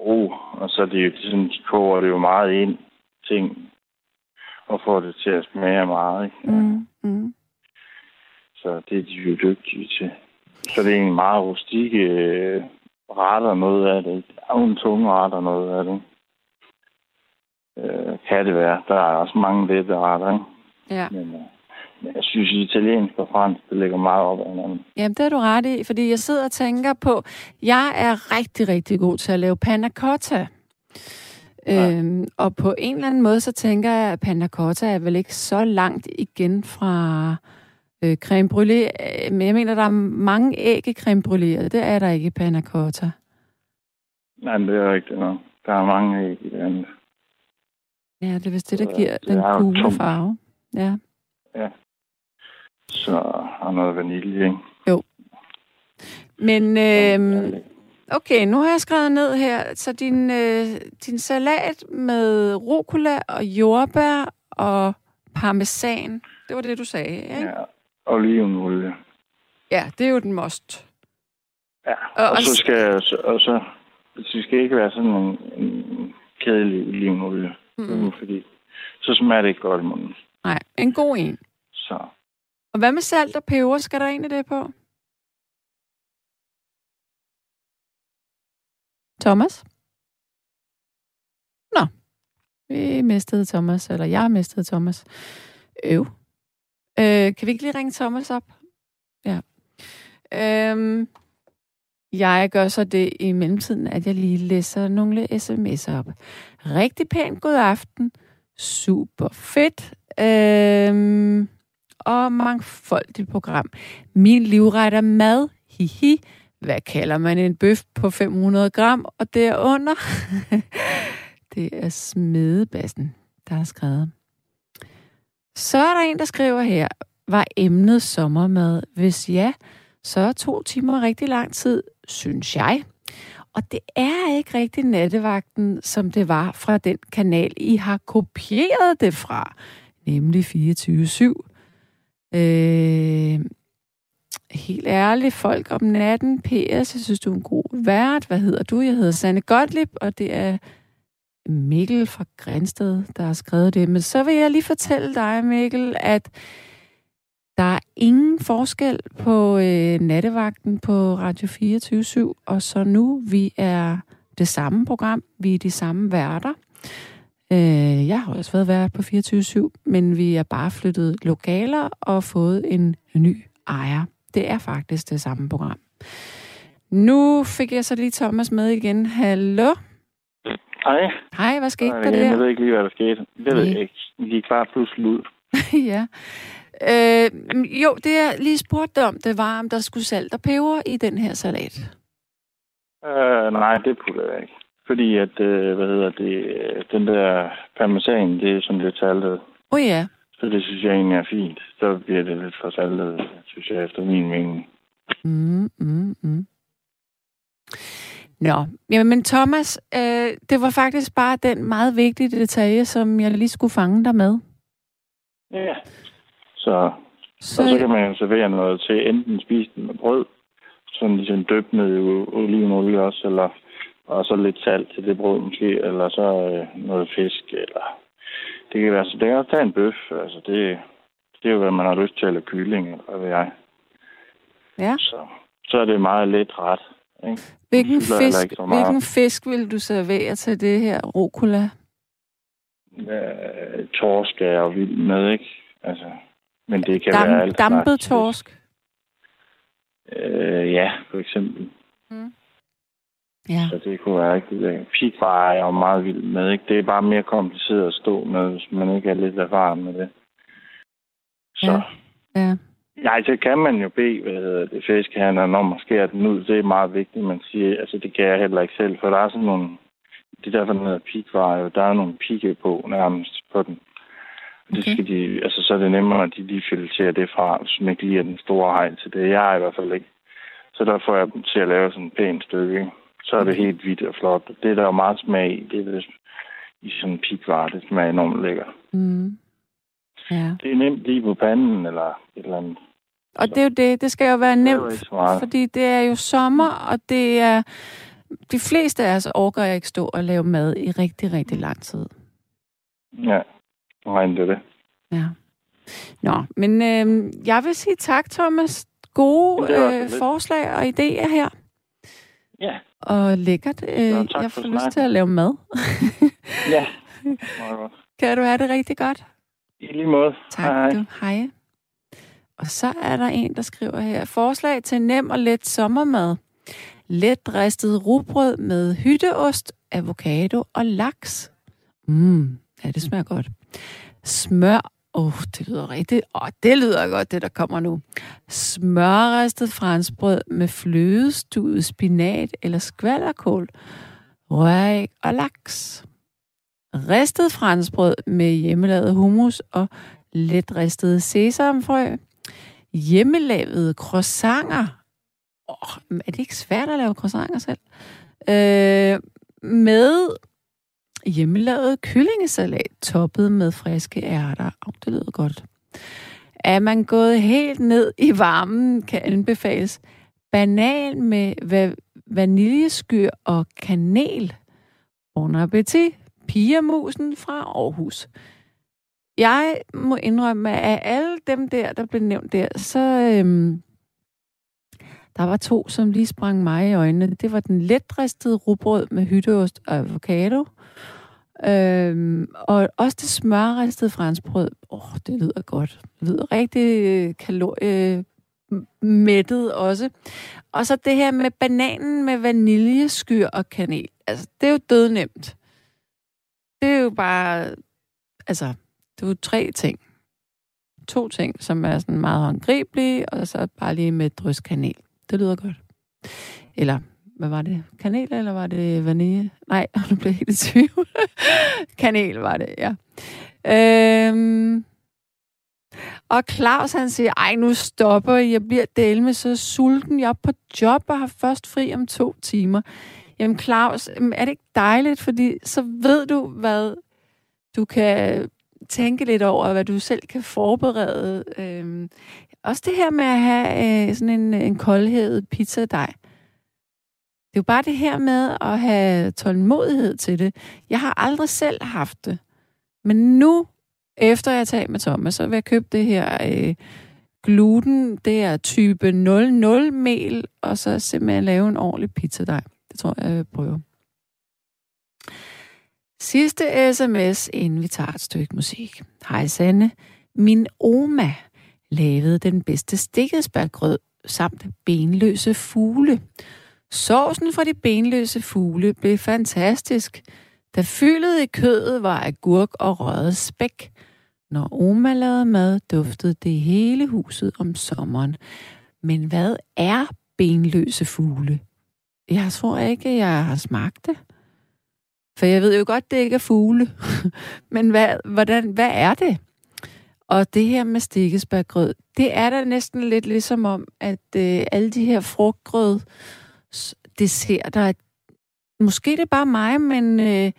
Speaker 3: Jo, og så er det jo sådan, de koger det jo meget ind, ting og får det til at smage meget. Ikke?
Speaker 2: Mm, mm.
Speaker 3: Så det er de jo dygtige til. Så det er egentlig meget rustikke øh, retter noget af det. Der er jo en tunge retter noget af det. Øh, kan det være. Der er også mange lette retter, ikke?
Speaker 2: Ja.
Speaker 3: Men, øh, jeg synes, italiensk og fransk, det ligger meget op ad hinanden.
Speaker 2: Jamen, det er du ret i, fordi jeg sidder og tænker på, jeg er rigtig, rigtig god til at lave panna cotta. Ja. Øhm, og på en eller anden måde, så tænker jeg, at panna cotta er vel ikke så langt igen fra øh, creme brûlée. Men jeg mener, der er mange æg i creme brûlée, og det er der ikke i panna cotta.
Speaker 3: Nej, det er rigtigt nok. Der er mange æg i det andet.
Speaker 2: Ja, det er vist det, der giver det den gule farve. Ja.
Speaker 3: Ja. Så har noget vanilje, ikke?
Speaker 2: Jo. Men øh, okay, nu har jeg skrevet ned her, så din, øh, din salat med rucola og jordbær og parmesan, det var det, du sagde, ikke?
Speaker 3: Ja, olivenolie.
Speaker 2: Ja, det er jo den most.
Speaker 3: Ja, og, og så skal og så, og så det skal ikke være sådan en, en kedelig olivenolie. Mm. Fordi så smager det ikke godt i munden.
Speaker 2: Nej, en god en.
Speaker 3: Så.
Speaker 2: Og hvad med salt og peber? Skal der egentlig det på? Thomas? Nå, vi mistede Thomas, eller jeg mistede Thomas. Øv. Øh, kan vi ikke lige ringe Thomas op? Ja. Øhm, jeg gør så det i mellemtiden, at jeg lige læser nogle sms'er op. Rigtig pænt god aften. Super fedt. Øhm, og mangfoldigt program. Min livret er mad. Hihi. Hvad kalder man en bøf på 500 gram og derunder? *laughs* det er smedebassen, der har skrevet. Så er der en, der skriver her, var emnet sommermad? Hvis ja, så er to timer rigtig lang tid, synes jeg. Og det er ikke rigtig nattevagten, som det var fra den kanal, I har kopieret det fra, nemlig 24-7. Øh, helt ærligt, folk om natten, PS, jeg synes, du er en god vært. Hvad hedder du? Jeg hedder Sanne Gottlieb, og det er Mikkel fra Grænsted, der har skrevet det. Men så vil jeg lige fortælle dig, Mikkel, at der er ingen forskel på øh, nattevagten på Radio 24 og så nu. Vi er det samme program, vi er de samme værter. Øh, jeg har også været vært på 24 men vi er bare flyttet lokaler og fået en ny ejer. Det er faktisk det samme program. Nu fik jeg så lige Thomas med igen. Hallo?
Speaker 3: Hej.
Speaker 2: Hej, hvad skete
Speaker 3: Nej,
Speaker 2: der der?
Speaker 3: Jeg ved ikke lige, hvad der skete. Det ved jeg ikke. Vi gik bare pludselig ud. *laughs*
Speaker 2: ja. Øh, jo, det jeg lige spurgte om, det var, om der skulle salt og peber i den her salat.
Speaker 3: Øh, nej, det putter jeg ikke. Fordi at, øh, hvad hedder det, øh, den der parmesan, det er sådan lidt saltet.
Speaker 2: Oh, ja.
Speaker 3: Så det synes jeg egentlig er fint. Så bliver det lidt for saltet, synes jeg, efter min mening.
Speaker 2: Mm, mm, mm. Nå, jamen, men Thomas, øh, det var faktisk bare den meget vigtige detalje, som jeg lige skulle fange dig med.
Speaker 3: Ja, så, så... Og så kan man jo servere noget til enten spise den med brød, sådan ligesom døbt ned i olivenolie også, eller og så lidt salt til det brød måske, eller så øh, noget fisk, eller det kan være, så det kan også tage en bøf, altså det, det er jo, hvad man har lyst til, eller kylling, eller hvad jeg.
Speaker 2: Ja.
Speaker 3: Så, så er det meget let ret. Ikke?
Speaker 2: Hvilken fisk, hvilken fisk vil du servere til det her rucola?
Speaker 3: Øh, torsk er jeg jo vild med, ikke? Altså, men det kan
Speaker 2: Dam,
Speaker 3: være alt
Speaker 2: Dampet torsk?
Speaker 3: Øh, ja, for eksempel.
Speaker 2: Mm. Ja.
Speaker 3: Så det kunne være rigtig Pigvarer er jeg jo meget vild med, ikke? Det er bare mere kompliceret at stå med, hvis man ikke er lidt erfaren med det. Så.
Speaker 2: Ja. ja.
Speaker 3: Nej, så kan man jo bede, hvad hedder det, fiskehandleren om at skære den ud. Det er meget vigtigt, man siger. Altså, det kan jeg heller ikke selv, for der er sådan nogle... Det er derfor, den hedder pigvarer, der er nogle pigge på nærmest på den. Okay. Det skal de, altså, så er det nemmere, at de lige fileterer det fra, hvis man ikke lige er den store hejl til det. Jeg er i hvert fald ikke. Så der får jeg dem til at lave sådan en pænt stykke. Ikke? Så er det okay. helt hvidt og flot. Det er der jo meget smag i. Det er det, i sådan en pigvarer. Det smager enormt lækker.
Speaker 2: Mm. Ja.
Speaker 3: Det er nemt lige på panden eller et eller andet.
Speaker 2: Og det er jo det. Det skal jo være nemt, fordi det er jo sommer, og det er... De fleste af os overgår jeg ikke stå og lave mad i rigtig, rigtig lang tid.
Speaker 3: Ja, nej, det det.
Speaker 2: Ja. Nå, men øh, jeg vil sige tak, Thomas. Gode øh, forslag og idéer her.
Speaker 3: Ja.
Speaker 2: Og lækkert. Øh, jeg får lyst til at lave mad. *laughs*
Speaker 3: ja. *laughs*
Speaker 2: Kan du have det rigtig godt?
Speaker 3: I lige måde.
Speaker 2: Tak hej. du. Hej. Og så er der en, der skriver her. Forslag til nem og let sommermad. Let ristet rugbrød med hytteost, avocado og laks. Mm, ja, det smager godt. Smør Åh, oh, det lyder rigtigt. Åh, oh, det lyder godt, det der kommer nu. Smørrestet franskbrød med flødestudet spinat eller skvallerkål, røræg og laks. Ristet franskbrød med hjemmelavet hummus og let ristet sesamfrø. Hjemmelavede croissanter. Oh, er det ikke svært at lave croissanter selv? Øh, med hjemmelavet kyllingesalat toppet med friske ærter. Oh, det lyder godt. Er man gået helt ned i varmen, kan anbefales banan med va- vaniljeskyr og kanel. Bon appetit, pigermusen fra Aarhus. Jeg må indrømme, at af alle dem der, der blev nævnt der, så øhm, der var to, som lige sprang mig i øjnene. Det var den letristede rugbrød med hytteost og avocado, Øhm, og også det smørristede franskbrød. Åh, oh, det lyder godt. Det lyder rigtig øh, kalorie kaloriemættet også. Og så det her med bananen med vaniljeskyr og kanel. Altså, det er jo dødnemt. Det er jo bare... Altså, det er jo tre ting. To ting, som er sådan meget håndgribelige, og så bare lige med drys kanel. Det lyder godt. Eller hvad var det? Kanel, eller var det vanilje? Nej, *laughs* nu blev jeg helt i tvivl. *laughs* Kanel var det, ja. Øhm, og Claus han siger, ej nu stopper jeg bliver delme så sulten. Jeg er på job og har først fri om to timer. Jamen Claus, er det ikke dejligt, fordi så ved du, hvad du kan tænke lidt over, hvad du selv kan forberede. Øhm, også det her med at have øh, sådan en, en pizza pizzadej. Det er jo bare det her med at have tålmodighed til det. Jeg har aldrig selv haft det. Men nu, efter jeg talt med Thomas, så vil jeg købe det her øh, gluten. Det er type 00 mel, og så simpelthen lave en ordentlig pizzadej. Det tror jeg, jeg prøver. Sidste sms, inden vi tager et stykke musik. Hej Sanne. Min oma lavede den bedste stikkelsbærgrød samt benløse fugle. Sovsen fra de benløse fugle blev fantastisk, da fyldet i kødet var agurk og røget spæk. Når Oma lavede mad, duftede det hele huset om sommeren. Men hvad er benløse fugle? Jeg tror ikke, jeg har smagt det. For jeg ved jo godt, det ikke er fugle. *laughs* Men hvad, hvordan, hvad er det? Og det her med stikkesbærgrød, det er da næsten lidt ligesom om, at øh, alle de her frugtgrød, det ser der... Måske det er bare mig, men øh,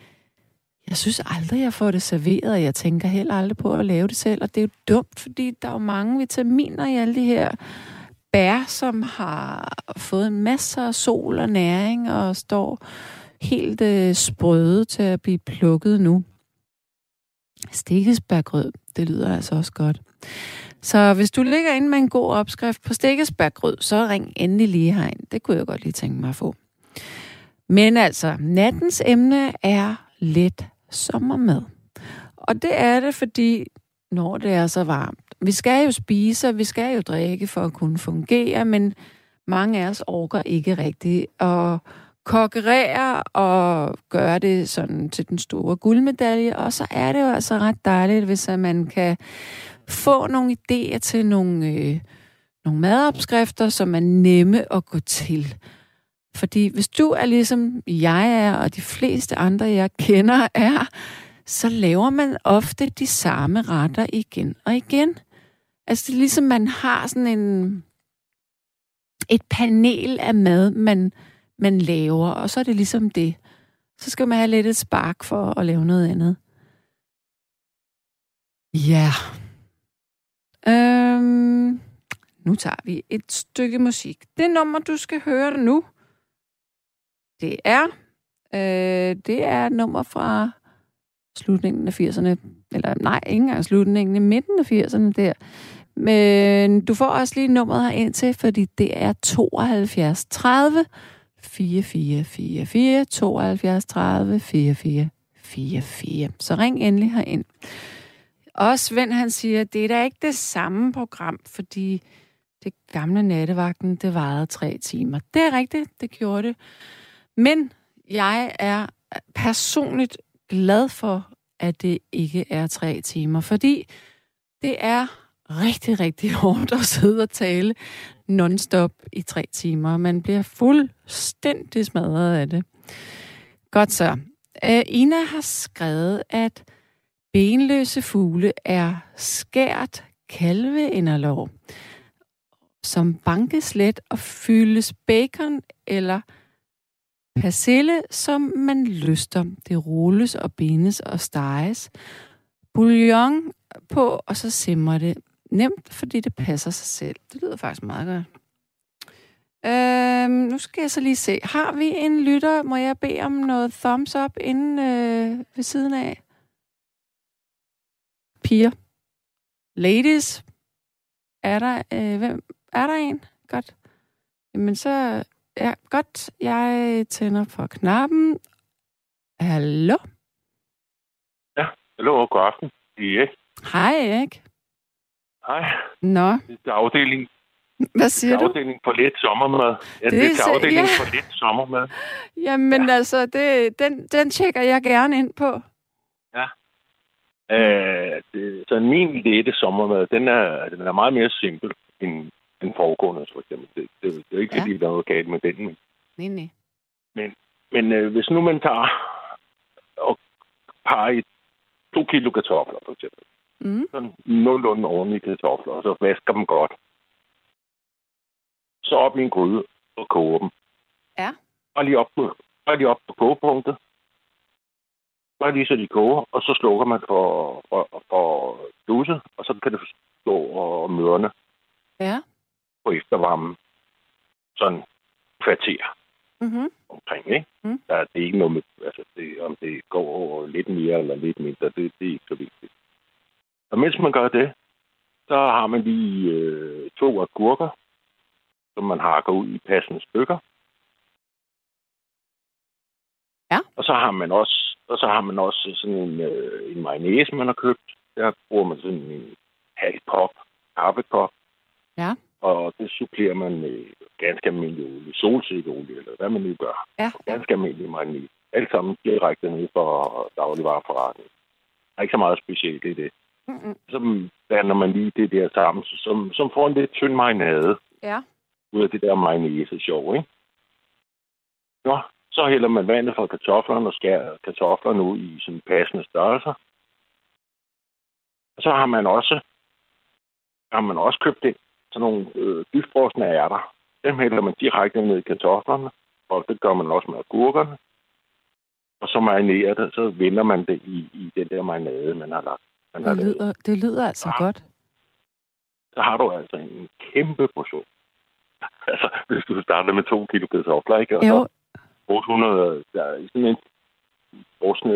Speaker 2: jeg synes aldrig, jeg får det serveret, og jeg tænker heller aldrig på at lave det selv. Og det er jo dumt, fordi der er jo mange vitaminer i alle de her bær, som har fået masser af sol og næring, og står helt øh, sprøde til at blive plukket nu. Stikkesbærgrød, det lyder altså også godt. Så hvis du ligger inde med en god opskrift på stikkesbærgrød, så ring endelig lige herind. Det kunne jeg godt lige tænke mig at få. Men altså, nattens emne er lidt sommermad. Og det er det, fordi når det er så varmt. Vi skal jo spise, og vi skal jo drikke for at kunne fungere, men mange af os orker ikke rigtigt at kokkerere og gøre det sådan til den store guldmedalje. Og så er det jo altså ret dejligt, hvis man kan få nogle idéer til nogle, øh, nogle madopskrifter, som er nemme at gå til. Fordi hvis du er ligesom jeg er, og de fleste andre, jeg kender, er, så laver man ofte de samme retter igen og igen. Altså det er ligesom, man har sådan en, et panel af mad, man, man laver, og så er det ligesom det. Så skal man have lidt et spark for at lave noget andet. Ja. Øhm, nu tager vi et stykke musik. Det nummer, du skal høre nu, det er, øh, det er et nummer fra slutningen af 80'erne. Eller nej, ikke engang slutningen, i midten af 80'erne der. Men du får også lige nummeret her ind til, fordi det er 72 30 4444 72 30 4444. Så ring endelig herind. Og Svend han siger, det er da ikke det samme program, fordi det gamle nattevagten, det varede tre timer. Det er rigtigt, det gjorde det. Men jeg er personligt glad for, at det ikke er tre timer, fordi det er rigtig, rigtig hårdt at sidde og tale non-stop i tre timer. Man bliver fuldstændig smadret af det. Godt så. Uh, Ina har skrevet, at benløse fugle er skært kalveinderlov, som bankes let og fyldes bacon eller persille, som man lyster. Det rulles og bindes og steges. Bouillon på, og så simmer det. Nemt, fordi det passer sig selv. Det lyder faktisk meget godt. Øhm, nu skal jeg så lige se. Har vi en lytter? Må jeg bede om noget thumbs up inden øh, ved siden af? Piger. Ladies. Er der, øh, hvem, er der en? Godt. Jamen så, ja, godt. Jeg tænder for knappen. Hallo?
Speaker 4: Ja, hallo og god aften. Erik.
Speaker 2: Hej, Erik.
Speaker 4: Hej.
Speaker 2: Nå.
Speaker 4: Det er afdeling.
Speaker 2: Hvad siger
Speaker 4: det er
Speaker 2: du?
Speaker 4: afdeling for lidt sommermad. Ja, det, det er afdeling ja. for lidt sommermad.
Speaker 2: Jamen ja. altså, det, den, den tjekker jeg gerne ind på.
Speaker 4: Ja. Øh, det, så min lette sommermad, den er, den er meget mere simpel end den foregående, for eksempel. Det, det, det er ikke ja. fordi, der er noget galt med den. Men,
Speaker 2: nej, nej.
Speaker 4: Men, men øh, hvis nu man tager og parer i to kilo kartofler, for eksempel. Mm. Sådan nogenlunde ordentlige kartofler, og så vasker dem godt. Så op i en gryde og koger dem.
Speaker 2: Ja.
Speaker 4: Og lige op på, og lige op på kogepunktet. Bare lige så de koger, og så slukker man for, for, for duse, og så kan det stå og mørne.
Speaker 2: Ja.
Speaker 4: På eftervarmen. Sådan kvarter.
Speaker 2: Mm-hmm.
Speaker 4: omkring, ikke?
Speaker 2: Mm.
Speaker 4: Der, det er ikke noget med, altså det, om det går over lidt mere eller lidt mindre, det, det er ikke så vigtigt. Og mens man gør det, så har man lige øh, to agurker, som man hakker ud i passende stykker.
Speaker 2: Ja.
Speaker 4: Og så har man også, og så har man også sådan en, øh, en mayonnaise, man har købt. Der bruger man sådan en halv kop, kaffekop.
Speaker 2: Ja.
Speaker 4: Og det supplerer man med ganske almindelig olie, solsikkeolie, eller hvad man nu gør.
Speaker 2: Ja.
Speaker 4: Ganske almindelig mayonnaise. Alt sammen direkte ned for dagligvarerforretning. Der er ikke så meget specielt i det.
Speaker 2: Mm-mm.
Speaker 4: Så blander man lige det der sammen, som, som får en lidt tynd marinade.
Speaker 2: Ja.
Speaker 4: Ud af det der mayonnaise sjov, ikke? Nå, så hælder man vandet fra kartoflerne og skærer kartoflerne ud i sådan passende størrelser. Og så har man også, har man også købt ind sådan nogle øh, dybfrosne ærter. Dem hælder man direkte ned i kartoflerne, og det gør man også med agurkerne. Og så marinerer det, så vender man det i, i den der marinade, man har lagt. Man
Speaker 2: det, lyder, det lyder altså ja. godt.
Speaker 4: Så har du altså en kæmpe portion. *laughs* altså, hvis du starter med to kilo kartofler, ikke? Og
Speaker 2: jo.
Speaker 4: så 800, der er sådan en frosne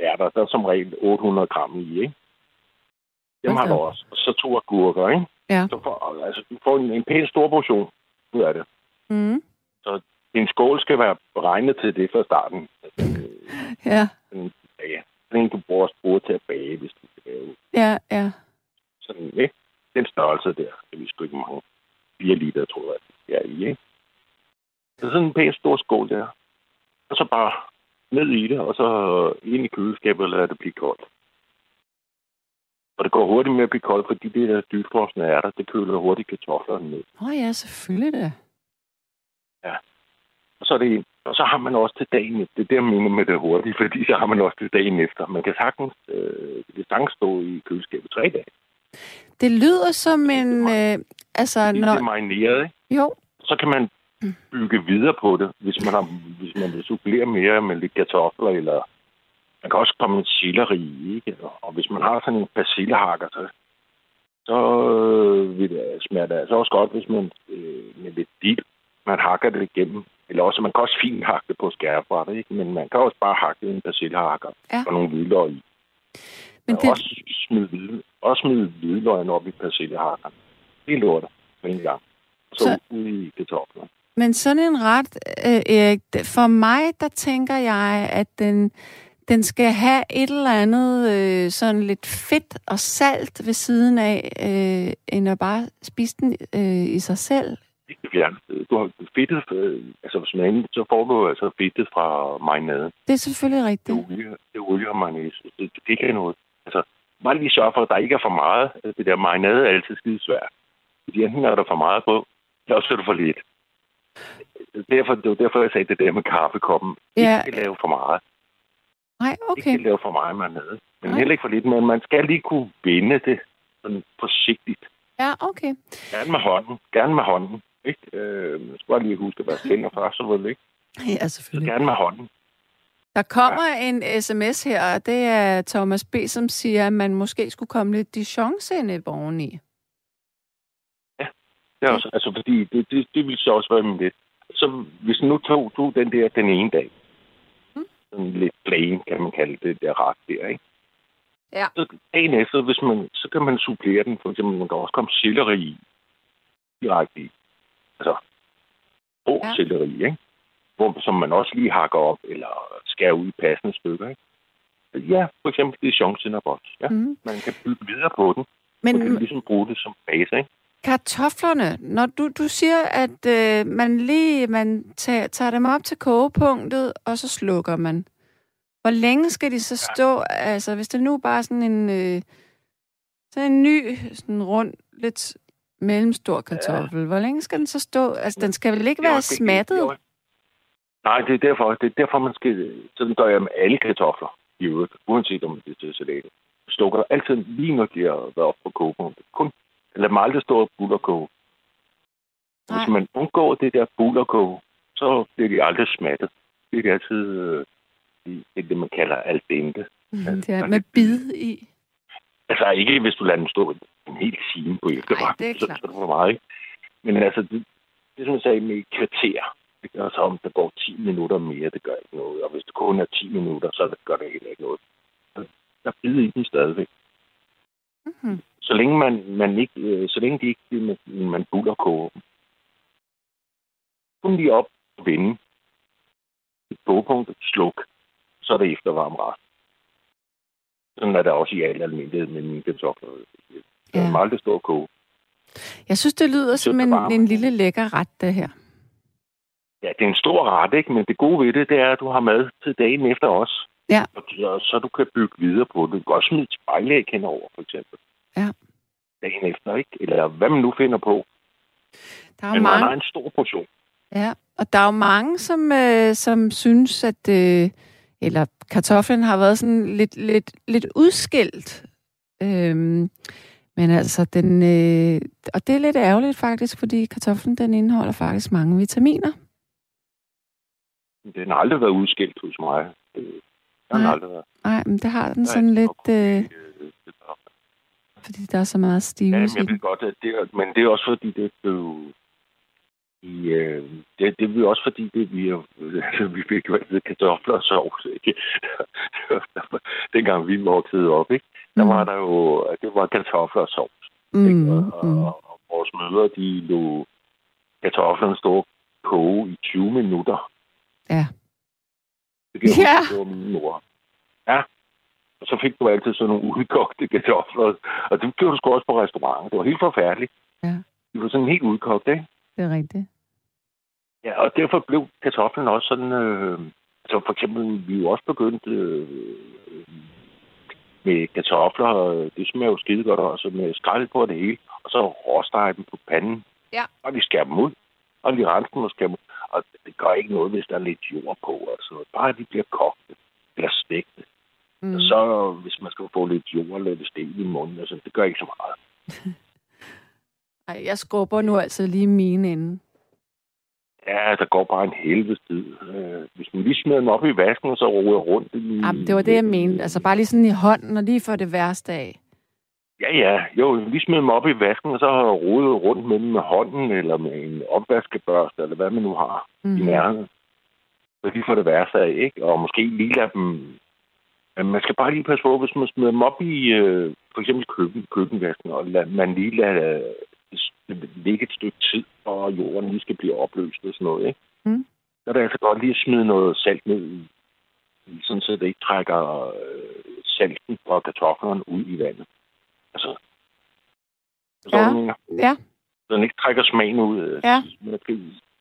Speaker 4: ærter, der er som regel 800 gram i, ikke? Dem okay. har du også. Og så to agurker, ikke?
Speaker 2: Ja.
Speaker 4: Så får, altså, du får en, en pæn stor portion ud af det.
Speaker 2: Mm.
Speaker 4: Så din skål skal være beregnet til det fra starten. Altså,
Speaker 2: ja.
Speaker 4: Sådan, ja. Den du bruger, bruger til at bage, hvis du skal lave.
Speaker 2: Ja, ja.
Speaker 4: Sådan, ikke? Den størrelse der, det er sgu ikke mange. 4 liter, tror jeg, det er i, ikke? Så sådan en pæn stor skål der. Og så bare ned i det, og så ind i køleskabet og lade det blive koldt. Og det går hurtigt med at blive koldt, fordi det der dybfrosne er der, det køler hurtigt kartoflerne ned.
Speaker 2: Åh oh ja, selvfølgelig det.
Speaker 4: Ja. Og så, er det, og så har man også til dagen efter. Det er det, jeg mener med det hurtigt, fordi så har man også til dagen efter. Man kan sagtens, øh, det kan sagtens stå i køleskabet tre dage.
Speaker 2: Det lyder som en... Øh, altså,
Speaker 4: når... Det er marineret, ikke?
Speaker 2: Jo.
Speaker 4: Så kan man bygge videre på det, hvis man, har, hvis man vil supplere mere med lidt kartofler, eller man kan også komme med selleri ikke? Og hvis man har sådan en persillehakker, så, så øh, vil det smage det altså også godt, hvis man øh, med lidt dild, man hakker det igennem. Eller også, man kan også fint hakke det på skærebræt, ikke? Men man kan også bare hakke en persillehakker
Speaker 2: ja.
Speaker 4: og nogle hvidløg i. Men det... Også smide, også smide hvidløgene op i persillehakkeren. Helt lortet på en gang. Så, så... ud i kartoflerne.
Speaker 2: Men sådan en ret, øh, Erik, for mig, der tænker jeg, at den, Den skal have et eller andet øh, sådan lidt fedt og salt ved siden af, øh, end at bare spise den øh, i sig selv.
Speaker 4: Ja, du har fedtet, øh, altså hvis man så får du altså fedtet fra marinaden.
Speaker 2: Det er selvfølgelig rigtigt.
Speaker 4: Det er olie, det er olie og mayonnaise. Det, det, kan noget. Altså, bare lige sørge for, at der ikke er for meget. Det der marinade er altid skide svært. Fordi enten er der for meget på, eller også er det for lidt. Derfor, det var derfor, jeg sagde det der med kaffekoppen. Ja. Ikke lave for meget.
Speaker 2: Nej, okay.
Speaker 4: Ikke lave for meget marinade. Men Nej. heller ikke for lidt. Men man skal lige kunne vende det sådan forsigtigt.
Speaker 2: Ja, okay.
Speaker 4: Gerne med hånden. Gerne med hånden. Ikke? Øh, jeg skal bare lige huske at være hænder først, vel ikke? *laughs*
Speaker 2: Ja, selvfølgelig.
Speaker 4: Så gerne med hånden.
Speaker 2: Der kommer ja. en sms her, og det er Thomas B., som siger, at man måske skulle komme lidt Dijon-sende oveni.
Speaker 4: Ja, det er også, altså fordi det, det, det vil så også være med lidt. Så hvis nu tog du den der den ene dag, mm. sådan lidt plain, kan man kalde det, der ret der, ikke?
Speaker 2: Ja.
Speaker 4: Så dagen efter, hvis man, så kan man supplere den. For eksempel, man kan også komme selleri i. Direkte i. Altså, rå ja. selleri, ikke? Hvor, som man også lige hakker op, eller skærer ud i passende stykker, ikke? Ja, for eksempel det er godt. Ja, mm. man kan bygge videre på den. Men man kan ligesom bruge det som base, ikke?
Speaker 2: Kartoflerne, når du, du siger, at øh, man lige man tager, tager dem op til kogepunktet, og så slukker man. Hvor længe skal de så stå? Ja. Altså, hvis det nu bare sådan en, øh, sådan en ny, sådan rund, lidt mellemstor kartoffel, ja. hvor længe skal den så stå? Altså, den skal vel ikke være smattet? Jo.
Speaker 4: Nej, det er derfor, det er derfor man skal... Sådan gør jeg med alle kartofler i øvrigt, uanset om det er til salat. Slukker altid lige når de har været op på kogepunktet. Kun Lad dem aldrig stå og bullerkoge. Hvis man undgår det der bullerkoge, så bliver de aldrig smattet. Det er altid øh, det, det, man kalder al dente.
Speaker 2: Mm, det er med bid i.
Speaker 4: Altså ikke, hvis du lader dem stå en hel time på eftervagt.
Speaker 2: det er klart.
Speaker 4: Så, så er det for meget, ikke? Men altså, det, det som jeg sagde med kvarter, det gør så, om der går 10 minutter mere, det gør ikke noget. Og hvis det kun er 10 minutter, så gør det heller ikke noget. Der bid i den stadigvæk. Mm-hmm så længe man, man ikke, øh, så længe de ikke, man buller koger dem. Kun lige op og vende. Et bogpunkt, sluk, så er det eftervarm rest. Sådan er det også i al almindelighed med mine kartofler. Ja. Det er aldrig stå og koge.
Speaker 2: Jeg synes, det lyder som en, en lille lækker ret, det her.
Speaker 4: Ja, det er en stor ret, ikke? Men det gode ved det, det er, at du har mad til dagen efter os.
Speaker 2: Ja.
Speaker 4: Og så du kan bygge videre på det. Du kan også smide spejlæg henover, for eksempel.
Speaker 2: Ja.
Speaker 4: Dagen efter, ikke? Eller hvad man nu finder på.
Speaker 2: Der er Men mange...
Speaker 4: man har en stor portion.
Speaker 2: Ja, og der er jo mange, som, øh, som synes, at øh, eller kartoflen har været sådan lidt, lidt, lidt udskilt. Øhm, men altså, den, øh, og det er lidt ærgerligt faktisk, fordi kartoflen den indeholder faktisk mange vitaminer.
Speaker 4: Den har aldrig været udskilt hos mig. Den
Speaker 2: har nej, aldrig været. Nej, men det har den sådan lidt... Øh, fordi der er så meget stivelse
Speaker 4: ja, jeg ved godt, at det men det er også fordi, det blev... I, øh, det, det er også fordi, det vi, øh, *laughs* vi fik jo kartofler og sovs, ikke? *laughs* Dengang vi voksede op, ikke? Der mm. var der jo, det var kartofler og sovs. Mm. Ikke? Og, mm. og, og, vores mødre, de lå kartoflerne stå koge i 20 minutter.
Speaker 2: Ja.
Speaker 4: Det kan jeg ja. huske, mor. Ja, så fik du altid sådan nogle udkogte kartofler. Og det gjorde du sgu også på restauranten. Det var helt forfærdeligt.
Speaker 2: Ja.
Speaker 4: De var sådan helt udkogt, ikke?
Speaker 2: Det er rigtigt.
Speaker 4: Ja, og derfor blev kartoflen også sådan... Øh, altså for eksempel, vi er jo også begyndt øh, med kartofler. Det smager jo skide godt også med skrald på det hele. Og så råstege dem på panden.
Speaker 2: Ja.
Speaker 4: Og vi skærer dem ud. Og lige renser dem og skærer dem ud. Og det gør ikke noget, hvis der er lidt jord på. Altså, bare at de bliver kogte eller stegte. Mm. Så hvis man skal få lidt jord eller lidt sten i munden, altså, det gør ikke så meget. *laughs*
Speaker 2: Ej, jeg skubber nu altså lige mine inde.
Speaker 4: Ja, der går bare en helvedes tid. Øh, hvis man lige smider den op i vasken, og så roer rundt i...
Speaker 2: Jamen, det var det, jeg mente. Altså bare lige sådan i hånden, og lige for det værste af.
Speaker 4: Ja, ja. Jo, lige smider dem op i vasken, og så har rodet rundt med dem med hånden, eller med en opvaskebørste, eller hvad man nu har mm. i mhm. nærheden. Så lige for det værste af, ikke? Og måske lige lade dem man skal bare lige passe på, hvis man smider dem op i øh, for eksempel køkken, køkkenvasken, og lad, man lige lader øh, ligge et stykke tid, og jorden lige skal blive opløst og sådan noget. Ikke? Mm. Så er det altså godt lige at smide noget salt ned i. sådan så det ikke trækker øh, salten fra kartoflerne ud i vandet. Altså,
Speaker 2: ja. ja.
Speaker 4: Så den ikke trækker smagen ud. Øh,
Speaker 2: ja.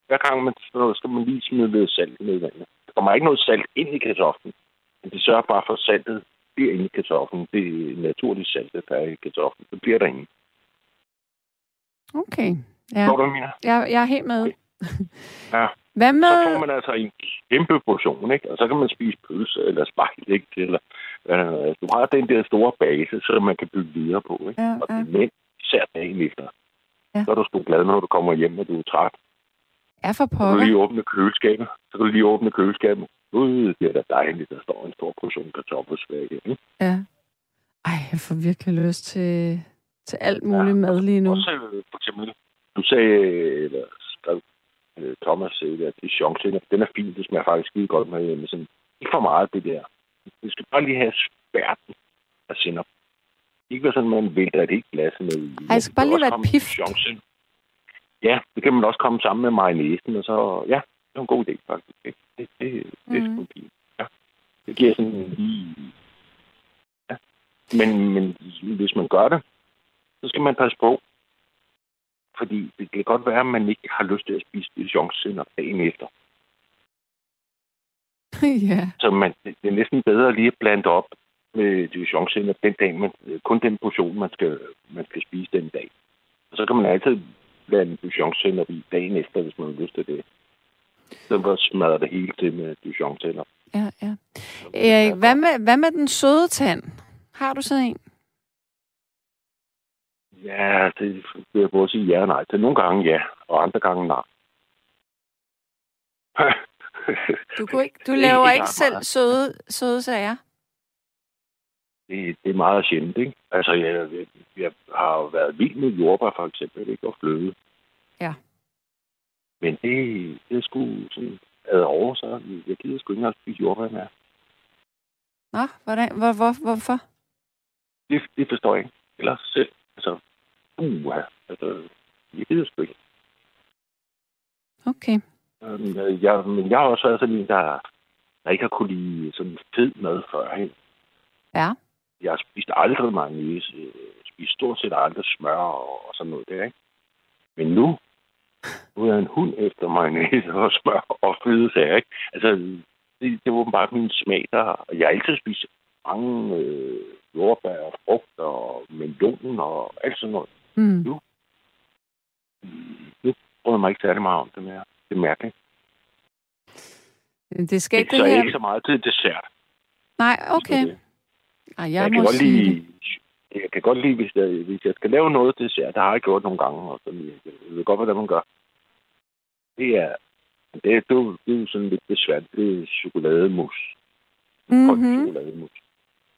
Speaker 4: Hver gang man så skal man lige smide lidt salt ned i vandet. Der kommer ikke noget salt ind i kartoflen. Men det sørger bare for, at saltet bliver inde i kartoflen. Det er naturligt salt, der er i kartoflen. Det bliver der ingen.
Speaker 2: Okay. Ja.
Speaker 4: Hvor du, mener?
Speaker 2: Jeg, jeg er helt med. Okay.
Speaker 4: Ja.
Speaker 2: Hvad med...
Speaker 4: Så får man altså en kæmpe portion, ikke? Og så kan man spise pølse eller spejl, ikke? Eller, øh, du har den der store base, så man kan bygge videre på, ikke?
Speaker 2: Ja,
Speaker 4: og
Speaker 2: ja.
Speaker 4: men især dagen efter.
Speaker 2: Ja.
Speaker 4: Så er du sgu glad, når du kommer hjem, og du er træt.
Speaker 2: Ja, for
Speaker 4: Så kan du
Speaker 2: pokker.
Speaker 4: lige åbne køleskabet. Så kan du lige åbne køleskabet. Gud, det er da dejligt, der står en stor portion kartoffelsvæg, ikke?
Speaker 2: Ja. Ej, jeg får virkelig lyst til, til alt muligt mad lige nu.
Speaker 4: Også øh, for eksempel, du sagde, eller skrev øh, Thomas, at det er den er fin, det smager faktisk skide godt med, med sådan, ikke for meget det der. Du skal bare lige have spærten af sinop. Ikke være sådan, at man vælter et helt glas med.
Speaker 2: Ej, det skal bare lige være et.
Speaker 4: Ja, det kan man også komme sammen med mayonnaisen, og så, ja, det er en god idé faktisk. Ikke? Det, det, det
Speaker 2: Mhm.
Speaker 4: sgu fint. Ja. Det giver sådan lige... Ja. Men, men hvis man gør det, så skal man passe på. Fordi det kan godt være, at man ikke har lyst til at spise dijonsenap dagen efter. *laughs*
Speaker 2: ja.
Speaker 4: Så man, det er næsten bedre lige at blande op med dijonsenap den dag, man, kun den portion, man skal, man skal spise den dag. Og så kan man altid blande dijonsenap i dagen efter, hvis man har lyst til det. Så bare smadrer det hele til med dijonsenap.
Speaker 2: Ja, ja. Erik, hvad med, hvad med den søde tand? Har du sådan en?
Speaker 4: Ja, det vil jeg både sige ja og nej. Til nogle gange ja, og andre gange nej.
Speaker 2: Du, kunne ikke, du
Speaker 4: er
Speaker 2: laver
Speaker 4: ikke
Speaker 2: selv
Speaker 4: meget.
Speaker 2: søde, søde sager?
Speaker 4: det, det er meget sjældent, ikke? Altså, jeg, jeg, har været vild med jordbær, for eksempel, ikke? Og fløde.
Speaker 2: Ja.
Speaker 4: Men det, det er sgu sådan ad over, så jeg gider sgu ikke engang spise jordbær mere.
Speaker 2: Nå, hvordan, hvor, hvor, hvorfor?
Speaker 4: Det, det forstår jeg ikke. Eller selv. Altså, uh, altså, jeg gider sgu ikke.
Speaker 2: Okay.
Speaker 4: Øhm, Jeg, men jeg har også været sådan en, der, der ikke har kunne lide sådan fed mad førhen.
Speaker 2: Ja.
Speaker 4: Jeg har spist aldrig mayonnaise, øh, spist stort set aldrig smør og, og sådan noget der, ikke? Men nu, nu er en hund efter mayonnaise og smør og fede sager, ikke? Altså, det, det var bare min smag, der... og Jeg har altid spist mange øh, jordbær og frugt og melon og alt sådan noget.
Speaker 2: Mm.
Speaker 4: Nu bryder jeg mig ikke særlig meget om det mere. Det er mærkeligt.
Speaker 2: Det skal ikke
Speaker 4: så
Speaker 2: det her...
Speaker 4: ikke så meget til dessert.
Speaker 2: Nej, okay.
Speaker 4: Det.
Speaker 2: Ej, jeg,
Speaker 4: Jeg,
Speaker 2: må
Speaker 4: kan godt lide, jeg kan godt lide, hvis jeg, hvis jeg skal lave noget dessert, det har jeg gjort nogle gange, og sådan, jeg ved godt, hvordan man gør. Det er, det er, det det er sådan lidt besvært. Det er chokolademus.
Speaker 2: det.
Speaker 4: Kold
Speaker 2: Mm-hmm.
Speaker 4: chokolademus.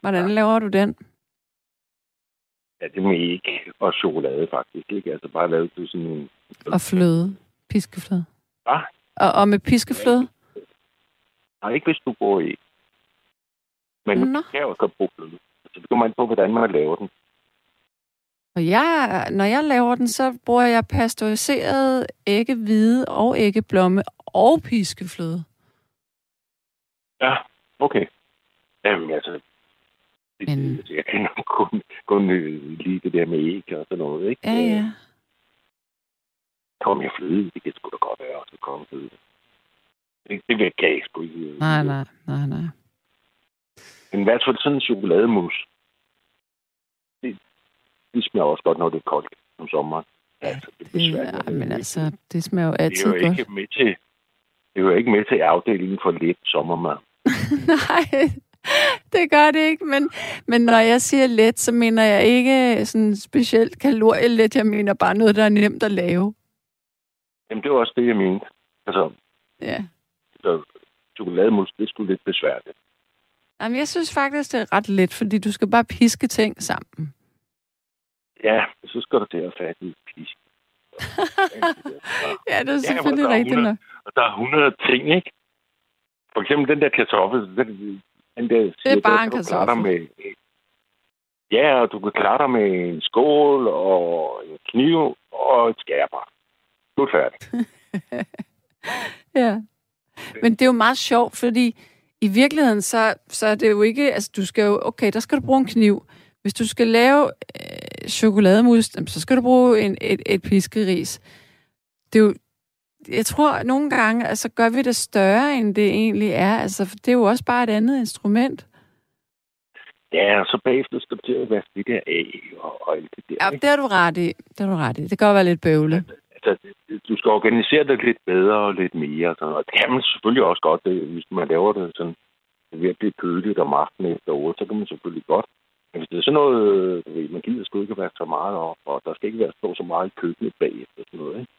Speaker 2: Hvordan laver du den?
Speaker 4: Ja, det er æg og chokolade, faktisk. Ikke? Altså bare lavet til sådan en...
Speaker 2: Og fløde. Piskefløde.
Speaker 4: Hvad?
Speaker 2: Og, og med piskefløde?
Speaker 4: Nej, ikke hvis du bruger æg. Men
Speaker 2: Nå.
Speaker 4: du kan jo godt bruge fløde. Altså, det kommer an på, hvordan man laver den.
Speaker 2: Og jeg, når jeg laver den, så bruger jeg pasteuriseret æggehvide og æggeblomme og piskefløde.
Speaker 4: Ja, okay. Jamen, altså...
Speaker 2: Men-.
Speaker 4: Jeg kan kun, kun øh, lide det der med æg og sådan noget, ikke?
Speaker 2: Ja, ja.
Speaker 4: Kom jeg fløde, det kan sgu da godt være, så komme fløde. Det, det vil jeg sgu ikke.
Speaker 2: Nej, nej, nej, nej.
Speaker 4: Men i hvert fald sådan en chokolademus. Det, det smager også godt, når det er koldt om sommeren. Altså, det, er.
Speaker 2: Det, ja, men altså, det smager jo
Speaker 4: det
Speaker 2: altid
Speaker 4: er jo
Speaker 2: godt.
Speaker 4: ikke med til, det er jo ikke med til afdelingen for let sommermad. *laughs*
Speaker 2: Nej, det gør det ikke. Men, men når jeg siger let, så mener jeg ikke sådan specielt kalorielet. Jeg mener bare noget, der er nemt at lave.
Speaker 4: Jamen, det var også det, jeg mente. Altså,
Speaker 2: Ja.
Speaker 4: så chokolademus, det sgu lidt besværligt.
Speaker 2: Jamen, jeg synes faktisk, det er ret let, fordi du skal bare piske ting sammen.
Speaker 4: Ja, så skal du til at fatte i pisk. *laughs*
Speaker 2: ja, det er
Speaker 4: Ja,
Speaker 2: selvfølgelig
Speaker 4: er
Speaker 2: rigtigt
Speaker 4: 100
Speaker 2: nok.
Speaker 4: Og der er 100 ting, ikke? For eksempel den der kartoffel, den, den der, det
Speaker 2: er bare en kartoffel.
Speaker 4: Med, ja, og du kan klare dig med en skål og en kniv og et skærbar. Du er færdig. *laughs*
Speaker 2: Ja. Men det er jo meget sjovt, fordi i virkeligheden, så, så er det jo ikke... Altså, du skal jo... Okay, der skal du bruge en kniv. Hvis du skal lave øh, chokolademus, så skal du bruge en, et, et piskeris. Det er jo... Jeg tror, nogle gange, altså, gør vi det større, end det egentlig er. Altså, det er jo også bare et andet instrument.
Speaker 4: Ja, og så bagefter skal det at være det der af og, og alt det der.
Speaker 2: Ja, det har du ret i. Det har du ret i. Det kan godt være lidt bøvle.
Speaker 4: Altså, du skal organisere det lidt bedre og lidt mere. Og det kan man selvfølgelig også godt, hvis man laver det sådan virkelig køligt om aftenen efter år, så kan man selvfølgelig godt. Men hvis det er sådan noget, du ved, man gider sgu ikke være så meget op, og der skal ikke være stå så meget i køkkenet bagefter sådan noget, ikke?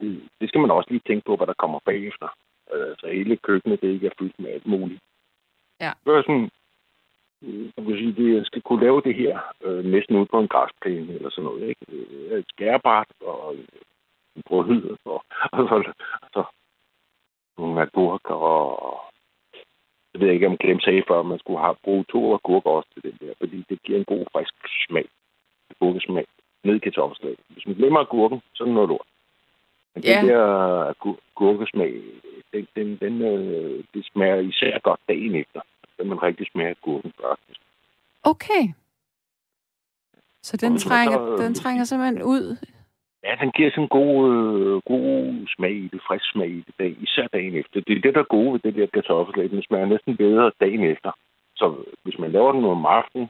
Speaker 4: Det, det skal man også lige tænke på, hvad der kommer bagefter. Altså hele køkkenet, det ikke er fyldt med alt muligt.
Speaker 2: Ja.
Speaker 4: Det er sådan, jeg vil sige, det, jeg skal kunne lave det her øh, næsten ud på en græsplæne eller sådan noget. Ikke? Et skærbart og en brød og, *laughs* og så, så nogle agurker og jeg ved ikke, om Clem sagde før, at man skulle have brugt to agurker også til den der, fordi det giver en god frisk smag. Agurkesmag ned i kartoffelslaget. Hvis man glemmer agurken, så er det noget lort. Men ja. den der agurkesmag, den, den, den, øh, det smager især godt dagen efter så man rigtig smager gurken faktisk.
Speaker 2: Okay. Så den, trænger, så, den trænger simpelthen ud?
Speaker 4: Ja, den giver sådan en god, øh, god smag i det, frisk smag i det, dag, især dagen efter. Det er det, der er gode ved det der kartoffelslag. Den smager næsten bedre dagen efter. Så hvis man laver den om aftenen,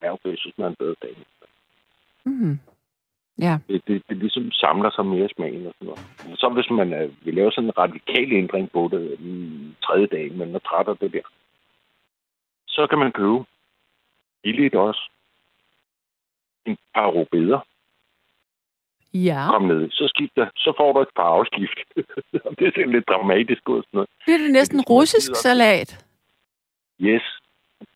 Speaker 4: er okay, så smager den bedre dagen efter.
Speaker 2: Mm. Ja.
Speaker 4: Det, det, det ligesom samler sig mere smagen og sådan noget. Så hvis man uh, vil lave sådan en radikal ændring på det den tredje dag, men er træt af det der, så kan man købe billigt også en par rubeder.
Speaker 2: Ja.
Speaker 4: Kom ned. Så skifter, så får du et par afskift. *laughs* det er sådan lidt dramatisk ud. Sådan noget.
Speaker 2: Det er det næsten russisk salat.
Speaker 4: Yes.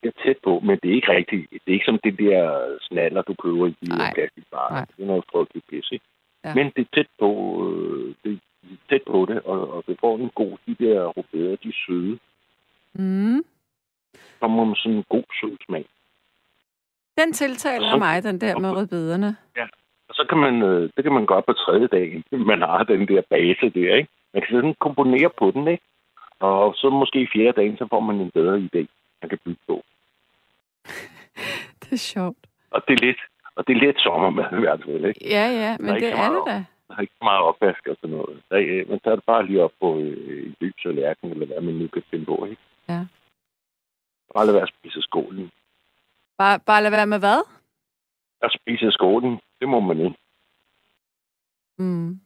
Speaker 4: Det er tæt på, men det er ikke rigtigt. Det er ikke som det der snaller, du køber i de plastikvarer. Det er noget frygteligt pis, ikke? Ja. Men det er tæt på, øh, det er tæt på det, og, og det får en god, de der rubeder, de er søde.
Speaker 2: Mm
Speaker 4: kommer med sådan en god sød smag.
Speaker 2: Den tiltaler så, mig, den der med rødbederne.
Speaker 4: Ja, og så kan man, øh, det kan man gøre på tredje dag, *laughs* man har den der base der, ikke? Man kan sådan komponere på den, ikke? Og så måske i fjerde dagen, så får man en bedre idé, man kan bygge på. *laughs*
Speaker 2: det er sjovt.
Speaker 4: Og det er lidt, og det er lidt sommermad i hvert fald, ikke?
Speaker 2: Ja, ja, men er det er det da.
Speaker 4: Der er ikke meget opvask og sådan noget. Der, øh, man tager det bare lige op på øh, lys og lærken, eller hvad man nu kan finde på, ikke?
Speaker 2: Ja.
Speaker 4: Bare lade være at spise skolen.
Speaker 2: Bare, bare lade være med hvad?
Speaker 4: At spise skolen. Det må man ikke.
Speaker 2: Mm.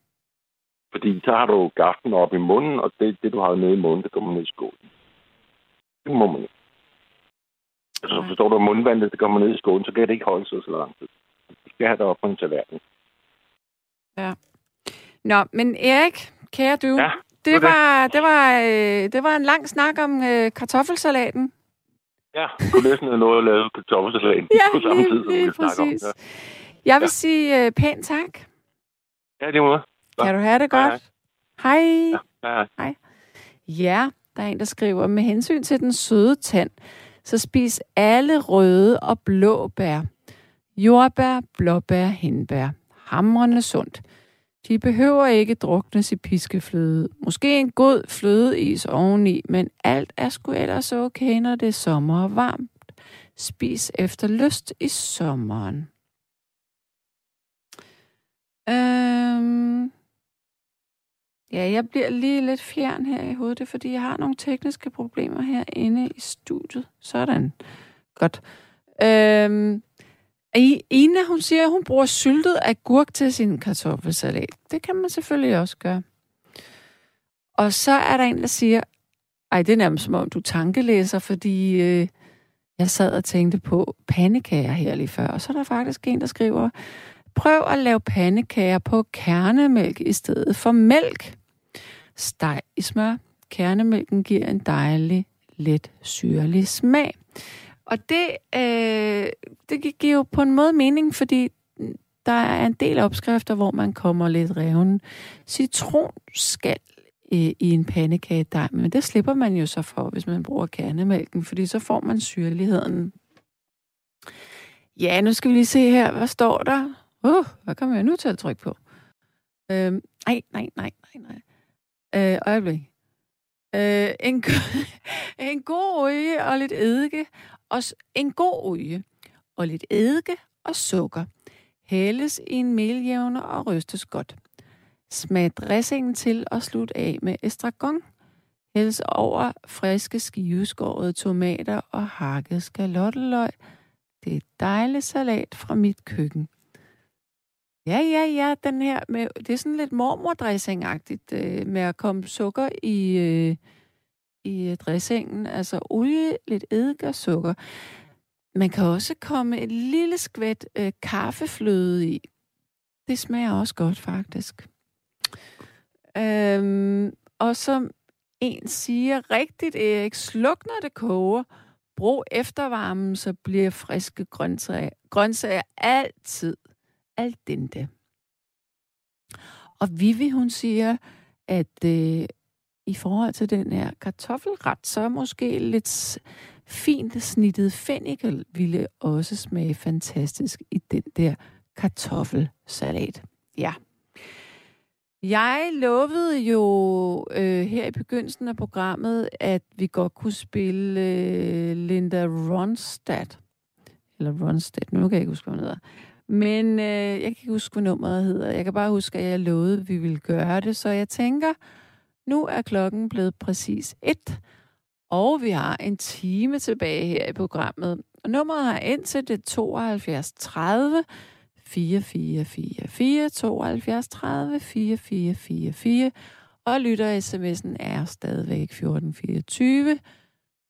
Speaker 4: Fordi så har du gaften op i munden, og det, det du har nede i munden, det kommer ned i skålen. Det må man ikke. Altså, Nej. forstår du, at mundvandet, det kommer ned i skålen, så kan det ikke holde sig så lang tid. Du skal have det op på en tallerken.
Speaker 2: Ja. Nå, men Erik, kære du,
Speaker 4: ja,
Speaker 2: det, var, det, var, øh, det var en lang snak om øh, kartoffelsalaten.
Speaker 4: Ja, du kunne næsten have noget at lave kartoffelsalat *laughs*
Speaker 2: ja,
Speaker 4: på samme tid,
Speaker 2: som vi snakker om. Ja. Jeg vil ja. sige uh, pænt tak.
Speaker 4: Ja, det må
Speaker 2: Kan du have det godt? Hej.
Speaker 4: Hej. Ja, hej.
Speaker 2: hej. Ja, der er en, der skriver, med hensyn til den søde tand, så spis alle røde og blå bær. Jordbær, blåbær, hindbær. Hamrende sundt. De behøver ikke druknes i piskefløde. Måske en god flødeis oveni, men alt er sgu ellers okay, når det er sommer og varmt. Spis efter lyst i sommeren. Øhm. Ja, jeg bliver lige lidt fjern her i hovedet, det fordi jeg har nogle tekniske problemer herinde i studiet. Sådan. Godt. Øhm. Ina, hun siger, at hun bruger syltet agurk til sin kartoffelsalat. Det kan man selvfølgelig også gøre. Og så er der en, der siger, ej, det er nærmest som om du tankelæser, fordi øh, jeg sad og tænkte på pandekager her lige før. Og så er der faktisk en, der skriver, prøv at lave pandekager på kernemælk i stedet for mælk. Steg i smør. Kernemælken giver en dejlig, let syrlig smag. Og det, øh, det giver jo på en måde mening, fordi der er en del opskrifter, hvor man kommer lidt reven citronskal i, øh, i en pandekagedej, men det slipper man jo så for, hvis man bruger kernemælken, fordi så får man syrligheden. Ja, nu skal vi lige se her, hvad står der? Uh, hvad kommer jeg nu til at trykke på? Øhm, nej, nej, nej, nej, nej. Øh, øjeblik. Øh, en, *laughs* en god olie og lidt eddike. Og en god olie og lidt eddike og sukker. Hældes i en meljævner og rystes godt. Smag dressingen til og slut af med estragon. Hældes over friske skiveskårede tomater og hakket skalotteløg. Det er dejlig salat fra mit køkken. Ja, ja, ja, den her med, det er sådan lidt mormordressing-agtigt øh, med at komme sukker i, øh, i øh, dressingen. Altså olie, lidt eddike og sukker. Man kan også komme et lille skvæt øh, kaffefløde i. Det smager også godt, faktisk. Øhm, og som en siger rigtigt, Erik, sluk når det koger. Brug eftervarmen, så bliver friske grøntsager, grøntsager altid al dente. Og Vivi, hun siger, at øh, i forhold til den her kartoffelret, så måske lidt fint snittet fennikel ville også smage fantastisk i den der kartoffelsalat. Ja. Jeg lovede jo øh, her i begyndelsen af programmet, at vi godt kunne spille øh, Linda Ronstadt. Eller Ronstadt, nu kan jeg ikke huske, hvad hun hedder. Men øh, jeg kan ikke huske, hvad nummeret hedder. Jeg kan bare huske, at jeg lovede, at vi ville gøre det. Så jeg tænker, nu er klokken blevet præcis et, og vi har en time tilbage her i programmet. Og nummeret er ind til det 72 30 4444 72 30 4444 og lytter sms'en er stadigvæk 1424.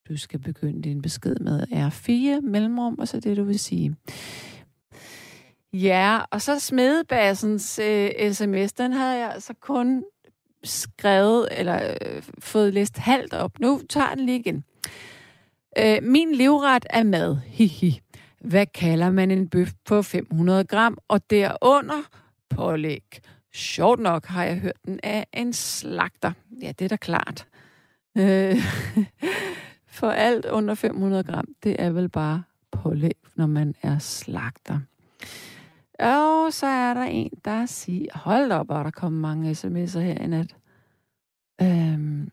Speaker 2: Du skal begynde din besked med R4 mellemrum, og så det, du vil sige. Ja, og så Smedebassens øh, sms, den havde jeg altså kun skrevet, eller øh, fået læst halvt op. Nu tager den lige igen. Øh, min livret er mad. Hihi. Hvad kalder man en bøf på 500 gram, og derunder pålæg? Sjovt nok har jeg hørt den af en slagter. Ja, det er da klart. Øh, *laughs* for alt under 500 gram, det er vel bare pålæg, når man er slagter. Og så er der en, der siger, hold op, og der kommer mange sms'er her i nat. Øhm.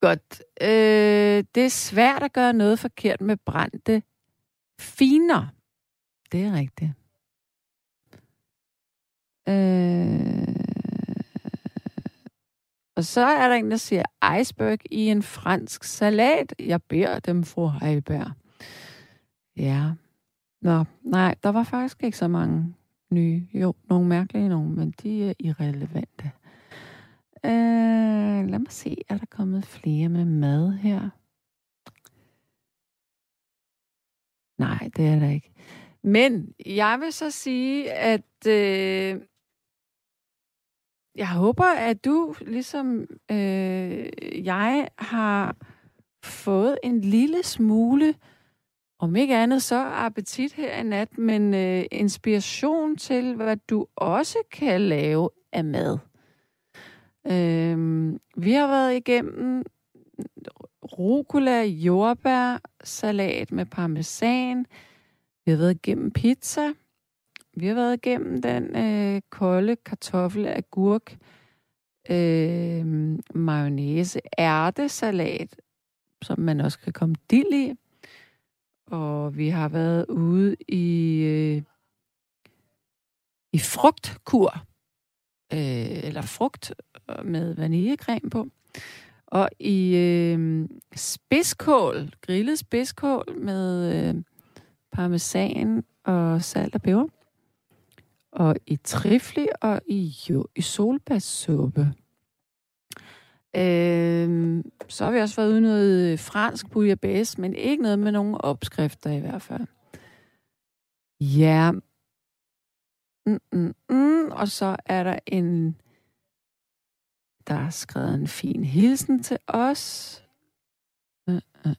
Speaker 2: Godt. Øh, det er svært at gøre noget forkert med brændte finer. Det er rigtigt. Øh. Og så er der en, der siger iceberg i en fransk salat. Jeg beder dem, fru Heiberg. Ja. Nå, nej, der var faktisk ikke så mange nye. Jo, nogle mærkelige nogle, men de er irrelevante. Øh, lad mig se, er der kommet flere med mad her? Nej, det er der ikke. Men jeg vil så sige, at øh, jeg håber, at du, ligesom øh, jeg, har fået en lille smule om ikke andet så appetit her i nat, men øh, inspiration til, hvad du også kan lave af mad. Øh, vi har været igennem rucola, jordbær, salat med parmesan. Vi har været igennem pizza. Vi har været igennem den øh, kolde kartoffel, agurk, øh, mayonnaise, ærtesalat, som man også kan komme dild i og vi har været ude i, øh, i frugtkur, øh, eller frugt med vaniljecreme på, og i øh, spidskål, grillet spidskål med øh, parmesan og salt og peber, og i trifli og i, jo, i solbærsuppe. Øh, så har vi også været ude noget fransk bouillabaisse, men ikke noget med nogen opskrifter i hvert fald. Ja. Mm, mm, mm. Og så er der en, der er skrevet en fin hilsen til os. Uh, uh,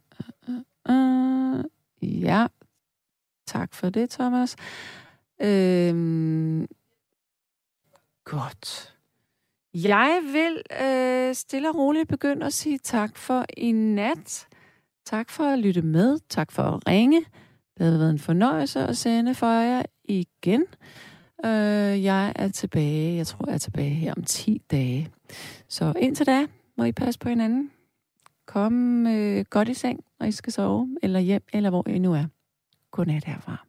Speaker 2: uh, uh. Ja. Tak for det, Thomas. Øh, godt. Jeg vil øh, stille og roligt begynde at sige tak for i nat. Tak for at lytte med. Tak for at ringe. Det har været en fornøjelse at sende for jer igen. Øh, jeg er tilbage, jeg tror, jeg er tilbage her om 10 dage. Så indtil da må I passe på hinanden. Kom øh, godt i seng, når I skal sove, eller hjem, eller hvor I nu er. Godnat herfra.